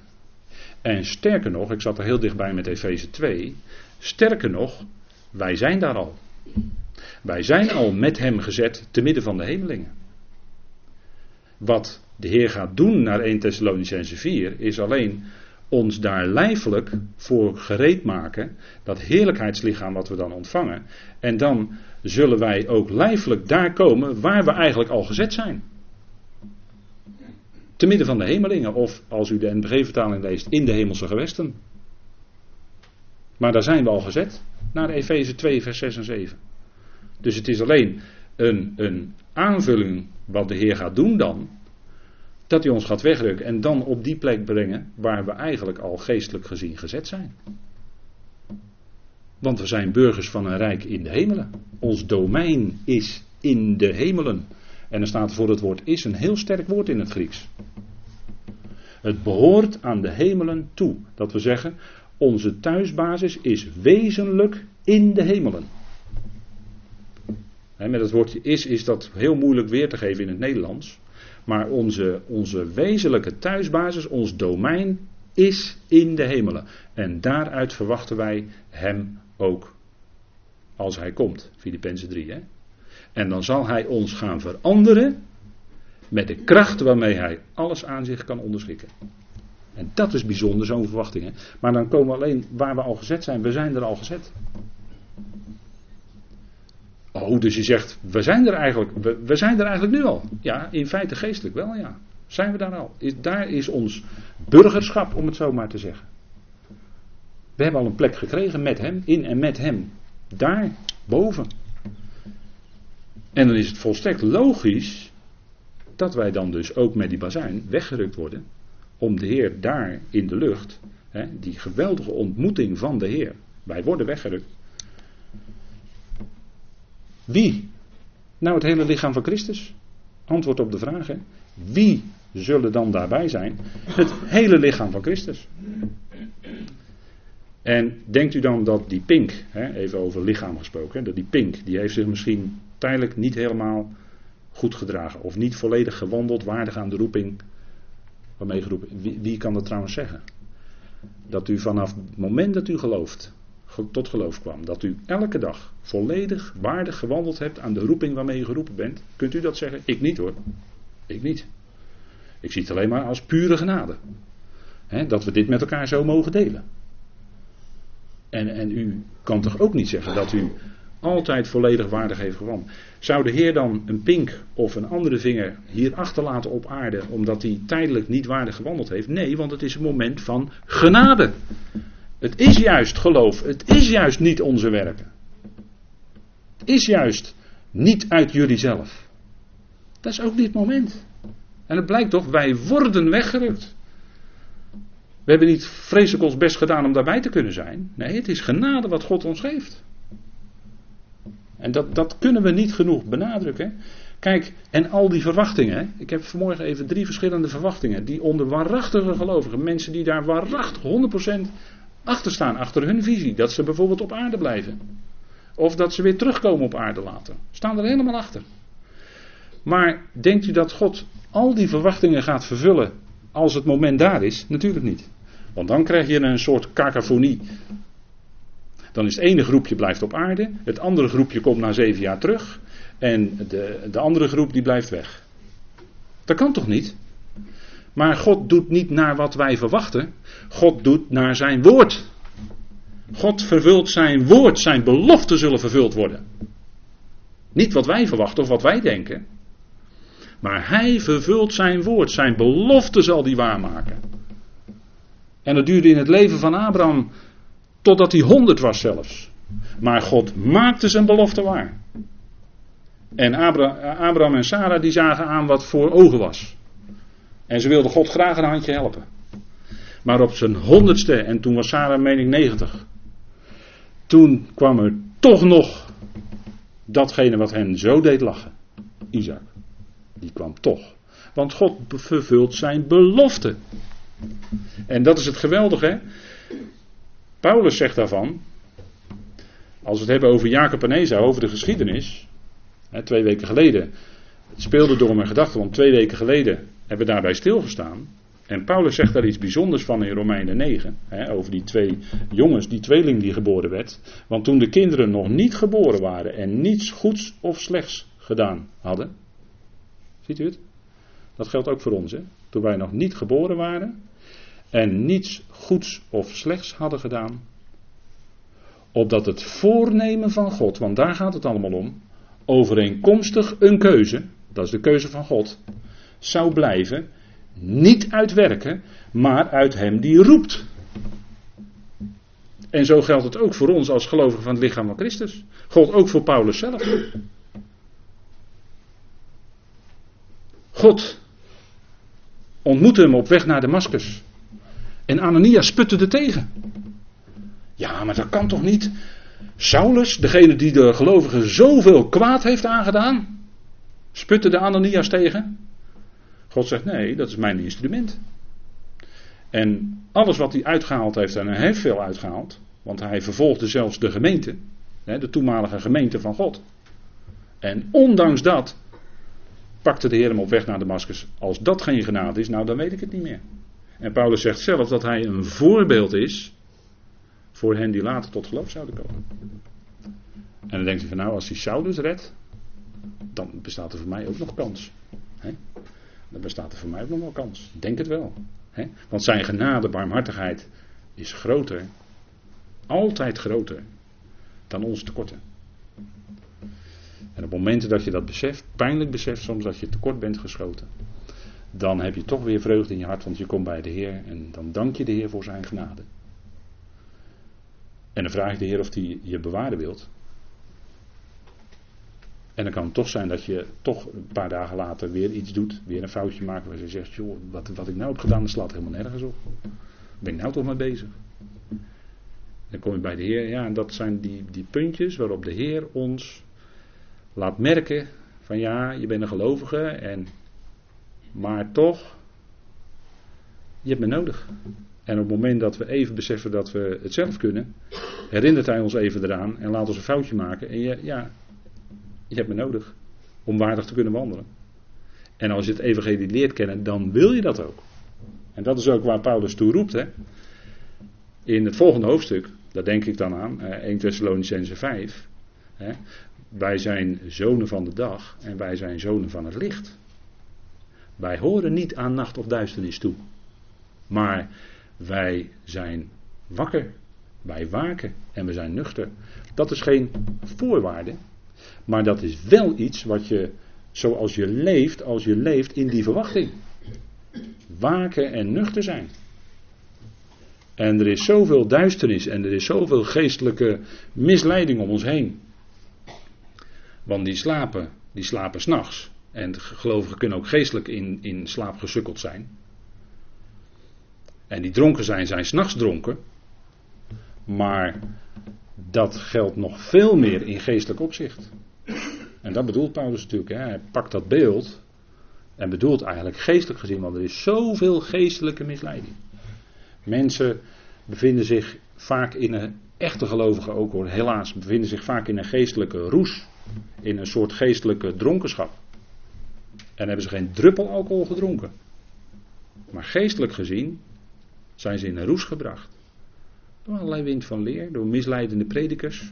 En sterker nog, ik zat er heel dichtbij met Efeze 2. Sterker nog, wij zijn daar al. Wij zijn al met hem gezet te midden van de hemelingen. Wat de Heer gaat doen naar 1 Thessalonicense 4 is alleen ons daar lijfelijk voor gereed maken, dat heerlijkheidslichaam wat we dan ontvangen. En dan zullen wij ook lijfelijk daar komen waar we eigenlijk al gezet zijn. Te midden van de hemelingen, of als u de NBG-vertaling leest, in de hemelse gewesten. Maar daar zijn we al gezet, naar Efeze 2, vers 6 en 7. Dus het is alleen een, een aanvulling wat de Heer gaat doen dan, dat hij ons gaat wegrukken en dan op die plek brengen waar we eigenlijk al geestelijk gezien gezet zijn. Want we zijn burgers van een rijk in de hemelen. Ons domein is in de hemelen. En er staat voor het woord is een heel sterk woord in het Grieks. Het behoort aan de hemelen toe. Dat we zeggen, onze thuisbasis is wezenlijk in de hemelen. met het woordje is is dat heel moeilijk weer te geven in het Nederlands. Maar onze, onze wezenlijke thuisbasis, ons domein, is in de hemelen. En daaruit verwachten wij Hem ook als Hij komt. Filippenzen 3. Hè? En dan zal Hij ons gaan veranderen met de kracht waarmee Hij alles aan zich kan onderschikken. En dat is bijzonder, zo'n verwachting. Hè? Maar dan komen we alleen waar we al gezet zijn. We zijn er al gezet. Oh, dus je zegt, we zijn er eigenlijk, we, zijn er eigenlijk nu al. Ja, in feite geestelijk wel, ja. Zijn we daar al? Is, daar is ons burgerschap, om het zo maar te zeggen. We hebben al een plek gekregen met hem, in en met hem. Daar, boven. En dan is het volstrekt logisch dat wij dan dus ook met die bazuin weggerukt worden. Om de Heer daar in de lucht, hè, die geweldige ontmoeting van de Heer. Wij worden weggerukt. Wie? Nou, het hele lichaam van Christus. Antwoord op de vraag. Hè. Wie zullen dan daarbij zijn? Het hele lichaam van Christus. En denkt u dan dat die pink, hè, even over lichaam gesproken, dat die pink, die heeft zich misschien tijdelijk niet helemaal goed gedragen. Of niet volledig gewandeld, waardig aan de roeping waarmee geroepen. Wie, wie kan dat trouwens zeggen? dat u vanaf het moment dat u gelooft, tot geloof kwam, dat u elke dag volledig waardig gewandeld hebt aan de roeping waarmee je geroepen bent, kunt u dat zeggen? Ik niet hoor. Ik niet. Ik zie het alleen maar als pure genade. dat we dit met elkaar zo mogen delen. En, en u kan toch ook niet zeggen dat u altijd volledig waardig heeft gewandeld. Zou de Heer dan een pink of een andere vinger hier achterlaten op aarde omdat hij tijdelijk niet waardig gewandeld heeft? Nee, want het is een moment van genade. Het is juist geloof, het is juist niet onze werken. Het is juist niet uit jullie zelf. Dat is ook het moment. En het blijkt toch, wij worden weggerukt. We hebben niet vreselijk ons best gedaan om daarbij te kunnen zijn. Nee, het is genade wat God ons geeft. En dat, dat kunnen we niet genoeg benadrukken. Kijk, en al die verwachtingen. Ik heb vanmorgen even drie verschillende verwachtingen. Die onder waarachtige gelovigen, mensen die daar waarachtig 100% achter staan, achter hun visie. Dat ze bijvoorbeeld op aarde blijven. Of dat ze weer terugkomen op aarde later. Staan er helemaal achter. Maar denkt u dat God al die verwachtingen gaat vervullen als het moment daar is? Natuurlijk niet. Want dan krijg je een soort cacophonie. Dan is het ene groepje blijft op aarde, het andere groepje komt na zeven jaar terug en de, de andere groep die blijft weg. Dat kan toch niet? Maar God doet niet naar wat wij verwachten, God doet naar zijn woord. God vervult zijn woord, zijn beloften zullen vervuld worden. Niet wat wij verwachten of wat wij denken. Maar hij vervult zijn woord, zijn belofte zal hij waarmaken. En dat duurde in het leven van Abraham totdat hij honderd was zelfs. Maar God maakte zijn belofte waar. En Abraham en Sarah die zagen aan wat voor ogen was. En ze wilden God graag een handje helpen. Maar op zijn honderdste, en toen was Sarah mening 90. Toen kwam er toch nog datgene wat hen zo deed lachen. Isaac. Die kwam toch. Want God vervult zijn belofte. En dat is het geweldige. Paulus zegt daarvan. Als we het hebben over Jacob en Esau, over de geschiedenis. Hè, twee weken geleden. Het speelde door mijn gedachten, want twee weken geleden hebben daarbij stilgestaan. En Paulus zegt daar iets bijzonders van in Romeinen 9. Hè, over die twee jongens, die tweeling die geboren werd. Want toen de kinderen nog niet geboren waren en niets goeds of slechts gedaan hadden. Ziet u het? Dat geldt ook voor ons. Hè? Toen wij nog niet geboren waren en niets goeds of slechts hadden gedaan. Opdat het voornemen van God, want daar gaat het allemaal om, overeenkomstig een keuze, dat is de keuze van God, zou blijven, niet uit werken, maar uit Hem die roept. En zo geldt het ook voor ons als gelovigen van het lichaam van Christus. God ook voor Paulus zelf. God ontmoette hem op weg naar Damascus. En Ananias sputte er tegen. Ja, maar dat kan toch niet? Saulus, degene die de gelovigen zoveel kwaad heeft aangedaan, sputte de Ananias tegen. God zegt: Nee, dat is mijn instrument. En alles wat hij uitgehaald heeft, en hij heeft veel uitgehaald, want hij vervolgde zelfs de gemeente, de toenmalige gemeente van God. En ondanks dat pakte de Heer hem op weg naar Damascus. Als dat geen genade is, nou dan weet ik het niet meer. En Paulus zegt zelf dat hij een voorbeeld is voor hen die later tot geloof zouden komen. En dan denkt hij van nou, als hij Saulus redt, dan bestaat er voor mij ook nog kans. Dan bestaat er voor mij ook nog wel kans. Denk het wel. Want zijn genade, barmhartigheid is groter, altijd groter dan onze tekorten. En op momenten dat je dat beseft, pijnlijk beseft soms dat je tekort bent geschoten, dan heb je toch weer vreugde in je hart, want je komt bij de Heer en dan dank je de Heer voor zijn genade. En dan vraag je de Heer of hij je bewaren wilt. En dan kan het toch zijn dat je toch een paar dagen later weer iets doet, weer een foutje maakt waar je zegt, joh, wat, wat ik nou heb gedaan, dat slaat helemaal nergens op. Ben ik nou toch mee bezig? Dan kom je bij de Heer, ja, en dat zijn die, die puntjes waarop de Heer ons laat merken van ja, je bent een gelovige en maar toch, je hebt me nodig. En op het moment dat we even beseffen dat we het zelf kunnen, herinnert hij ons even eraan en laat ons een foutje maken. En je, ja, je hebt me nodig om waardig te kunnen wandelen. En als je het evangelie leert kennen, dan wil je dat ook. En dat is ook waar Paulus toe roept. Hè? in het volgende hoofdstuk, daar denk ik dan aan, 1 Thessalonicense 5. Hè, wij zijn zonen van de dag en wij zijn zonen van het licht. Wij horen niet aan nacht of duisternis toe. Maar wij zijn wakker. Wij waken en we zijn nuchter. Dat is geen voorwaarde. Maar dat is wel iets wat je, zoals je leeft, als je leeft in die verwachting. Waken en nuchter zijn. En er is zoveel duisternis en er is zoveel geestelijke misleiding om ons heen. Want die slapen, die slapen s'nachts. En gelovigen kunnen ook geestelijk in, in slaap gesukkeld zijn. En die dronken zijn, zijn s'nachts dronken. Maar dat geldt nog veel meer in geestelijk opzicht. En dat bedoelt Paulus natuurlijk. Hè. Hij pakt dat beeld en bedoelt eigenlijk geestelijk gezien, want er is zoveel geestelijke misleiding. Mensen bevinden zich vaak in een, echte gelovigen ook hoor, helaas, bevinden zich vaak in een geestelijke roes. In een soort geestelijke dronkenschap. En hebben ze geen druppel alcohol gedronken. Maar geestelijk gezien zijn ze in een roes gebracht. Door allerlei wind van leer, door misleidende predikers.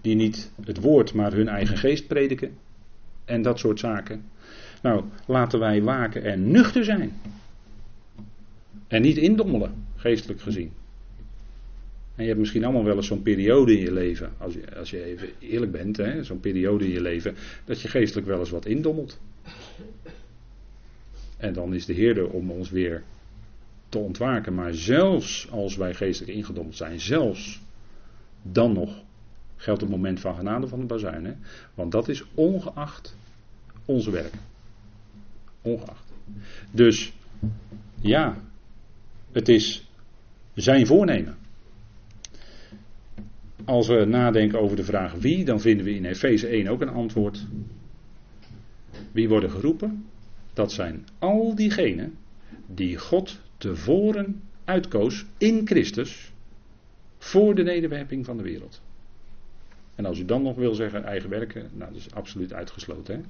Die niet het woord, maar hun eigen geest prediken. En dat soort zaken. Nou, laten wij waken en nuchter zijn. En niet indommelen, geestelijk gezien. En je hebt misschien allemaal wel eens zo'n periode in je leven, als je, als je even eerlijk bent, zo'n periode in je leven, dat je geestelijk wel eens wat indommelt. En dan is de Heer om ons weer te ontwaken. Maar zelfs als wij geestelijk ingedommeld zijn, zelfs dan nog geldt het moment van genade van de bazuin. Hè? Want dat is ongeacht onze werk. Ongeacht. Dus ja, het is zijn voornemen. Als we nadenken over de vraag wie, dan vinden we in Efeze 1 ook een antwoord. Wie worden geroepen? Dat zijn al diegenen die God tevoren uitkoos in Christus voor de nederwerping van de wereld. En als u dan nog wil zeggen eigen werken, nou dat is absoluut uitgesloten. Hè?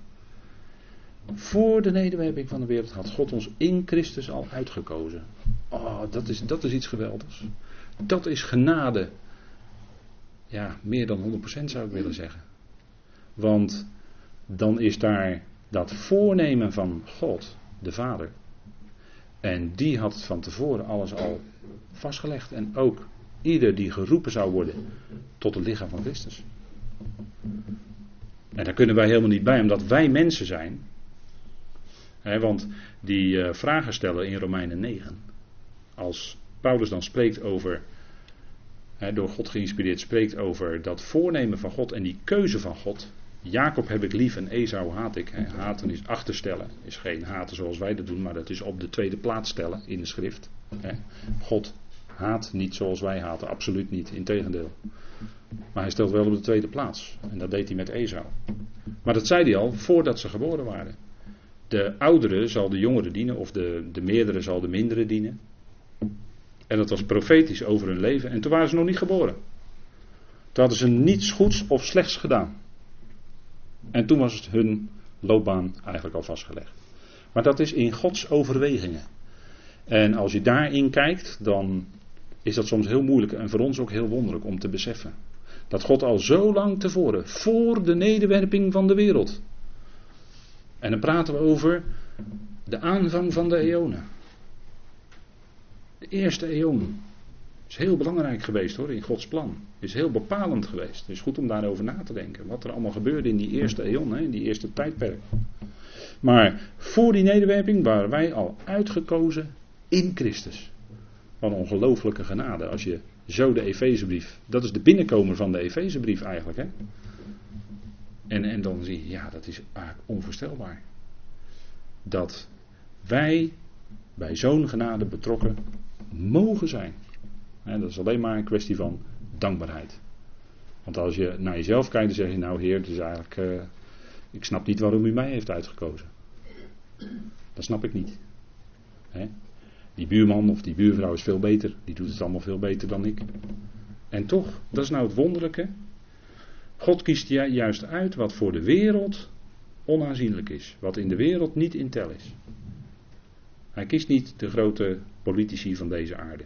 Voor de nederwerping van de wereld had God ons in Christus al uitgekozen. Oh, dat is, dat is iets geweldigs. Dat is genade. Ja, meer dan 100% zou ik willen zeggen. Want dan is daar dat voornemen van God, de Vader. En die had van tevoren alles al vastgelegd. En ook ieder die geroepen zou worden tot het lichaam van Christus. En daar kunnen wij helemaal niet bij, omdat wij mensen zijn. want die uh, vragen stellen in Romeinen 9. Als Paulus dan spreekt over, door God geïnspireerd spreekt over dat voornemen van God en die keuze van God. Jacob heb ik lief en Esau haat ik. Haten is achterstellen. Is geen haten zoals wij dat doen, maar dat is op de tweede plaats stellen in de schrift. God haat niet zoals wij haten, absoluut niet, integendeel. Maar hij stelt wel op de tweede plaats. En dat deed hij met Esau. Maar dat zei hij al voordat ze geboren waren. De oudere zal de jongere dienen, of de, de meerdere zal de mindere dienen. En dat was profetisch over hun leven. En toen waren ze nog niet geboren. Toen hadden ze niets goeds of slechts gedaan. En toen was het hun loopbaan eigenlijk al vastgelegd. Maar dat is in Gods overwegingen. En als je daarin kijkt, dan is dat soms heel moeilijk en voor ons ook heel wonderlijk om te beseffen. Dat God al zo lang tevoren, voor de nederwerping van de wereld. En dan praten we over de aanvang van de eonen. De eerste eon. Is heel belangrijk geweest hoor, in Gods plan. Is heel bepalend geweest. Het is goed om daarover na te denken. Wat er allemaal gebeurde in die eerste hè, in die eerste tijdperk. Maar voor die nederwerping waren wij al uitgekozen in Christus. Wat een ongelooflijke genade als je zo de Efezebrief. Dat is de binnenkomer van de Efezebrief eigenlijk. Hè? En, en dan zie je, ja, dat is eigenlijk onvoorstelbaar. Dat wij bij zo'n genade betrokken mogen zijn. Dat is alleen maar een kwestie van dankbaarheid. Want als je naar jezelf kijkt, dan zeg je, nou heer, het eigenlijk, uh, ik snap niet waarom u mij heeft uitgekozen. Dat snap ik niet. Die buurman of die buurvrouw is veel beter. Die doet het allemaal veel beter dan ik. En toch, dat is nou het wonderlijke. God kiest juist uit wat voor de wereld onaanzienlijk is. Wat in de wereld niet in tel is. Hij kiest niet de grote politici van deze aarde.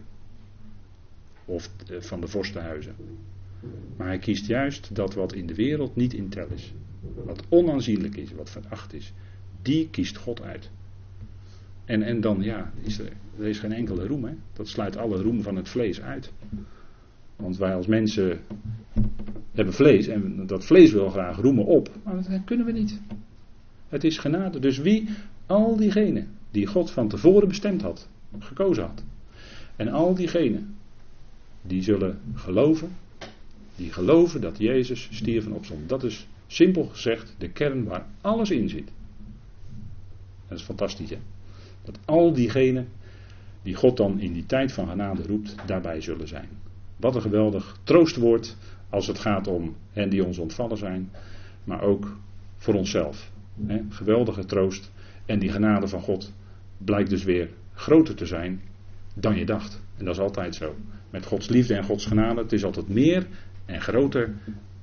Of eh, van de vorstenhuizen. Maar hij kiest juist dat wat in de wereld niet in tel is. Wat onaanzienlijk is, wat veracht is. Die kiest God uit. En, en dan, ja, is er, er is geen enkele roem. Hè? Dat sluit alle roem van het vlees uit. Want wij als mensen hebben vlees en dat vlees wil graag roemen op. Maar dat kunnen we niet. Het is genade. Dus wie, al diegenen die God van tevoren bestemd had, gekozen had. En al diegenen die zullen geloven, die geloven dat Jezus stierf en opstond. Dat is simpel gezegd de kern waar alles in zit. Dat is fantastisch hè. Dat al diegenen die God dan in die tijd van genade roept, daarbij zullen zijn. Wat een geweldig troostwoord als het gaat om hen die ons ontvallen zijn, maar ook voor onszelf. Geweldige troost. En die genade van God blijkt dus weer groter te zijn dan je dacht. En dat is altijd zo. Met Gods liefde en Gods genade, het is altijd meer en groter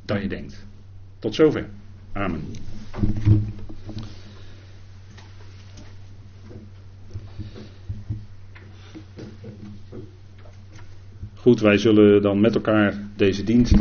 dan je denkt. Tot zover. Amen. Goed, wij zullen dan met elkaar deze dienst.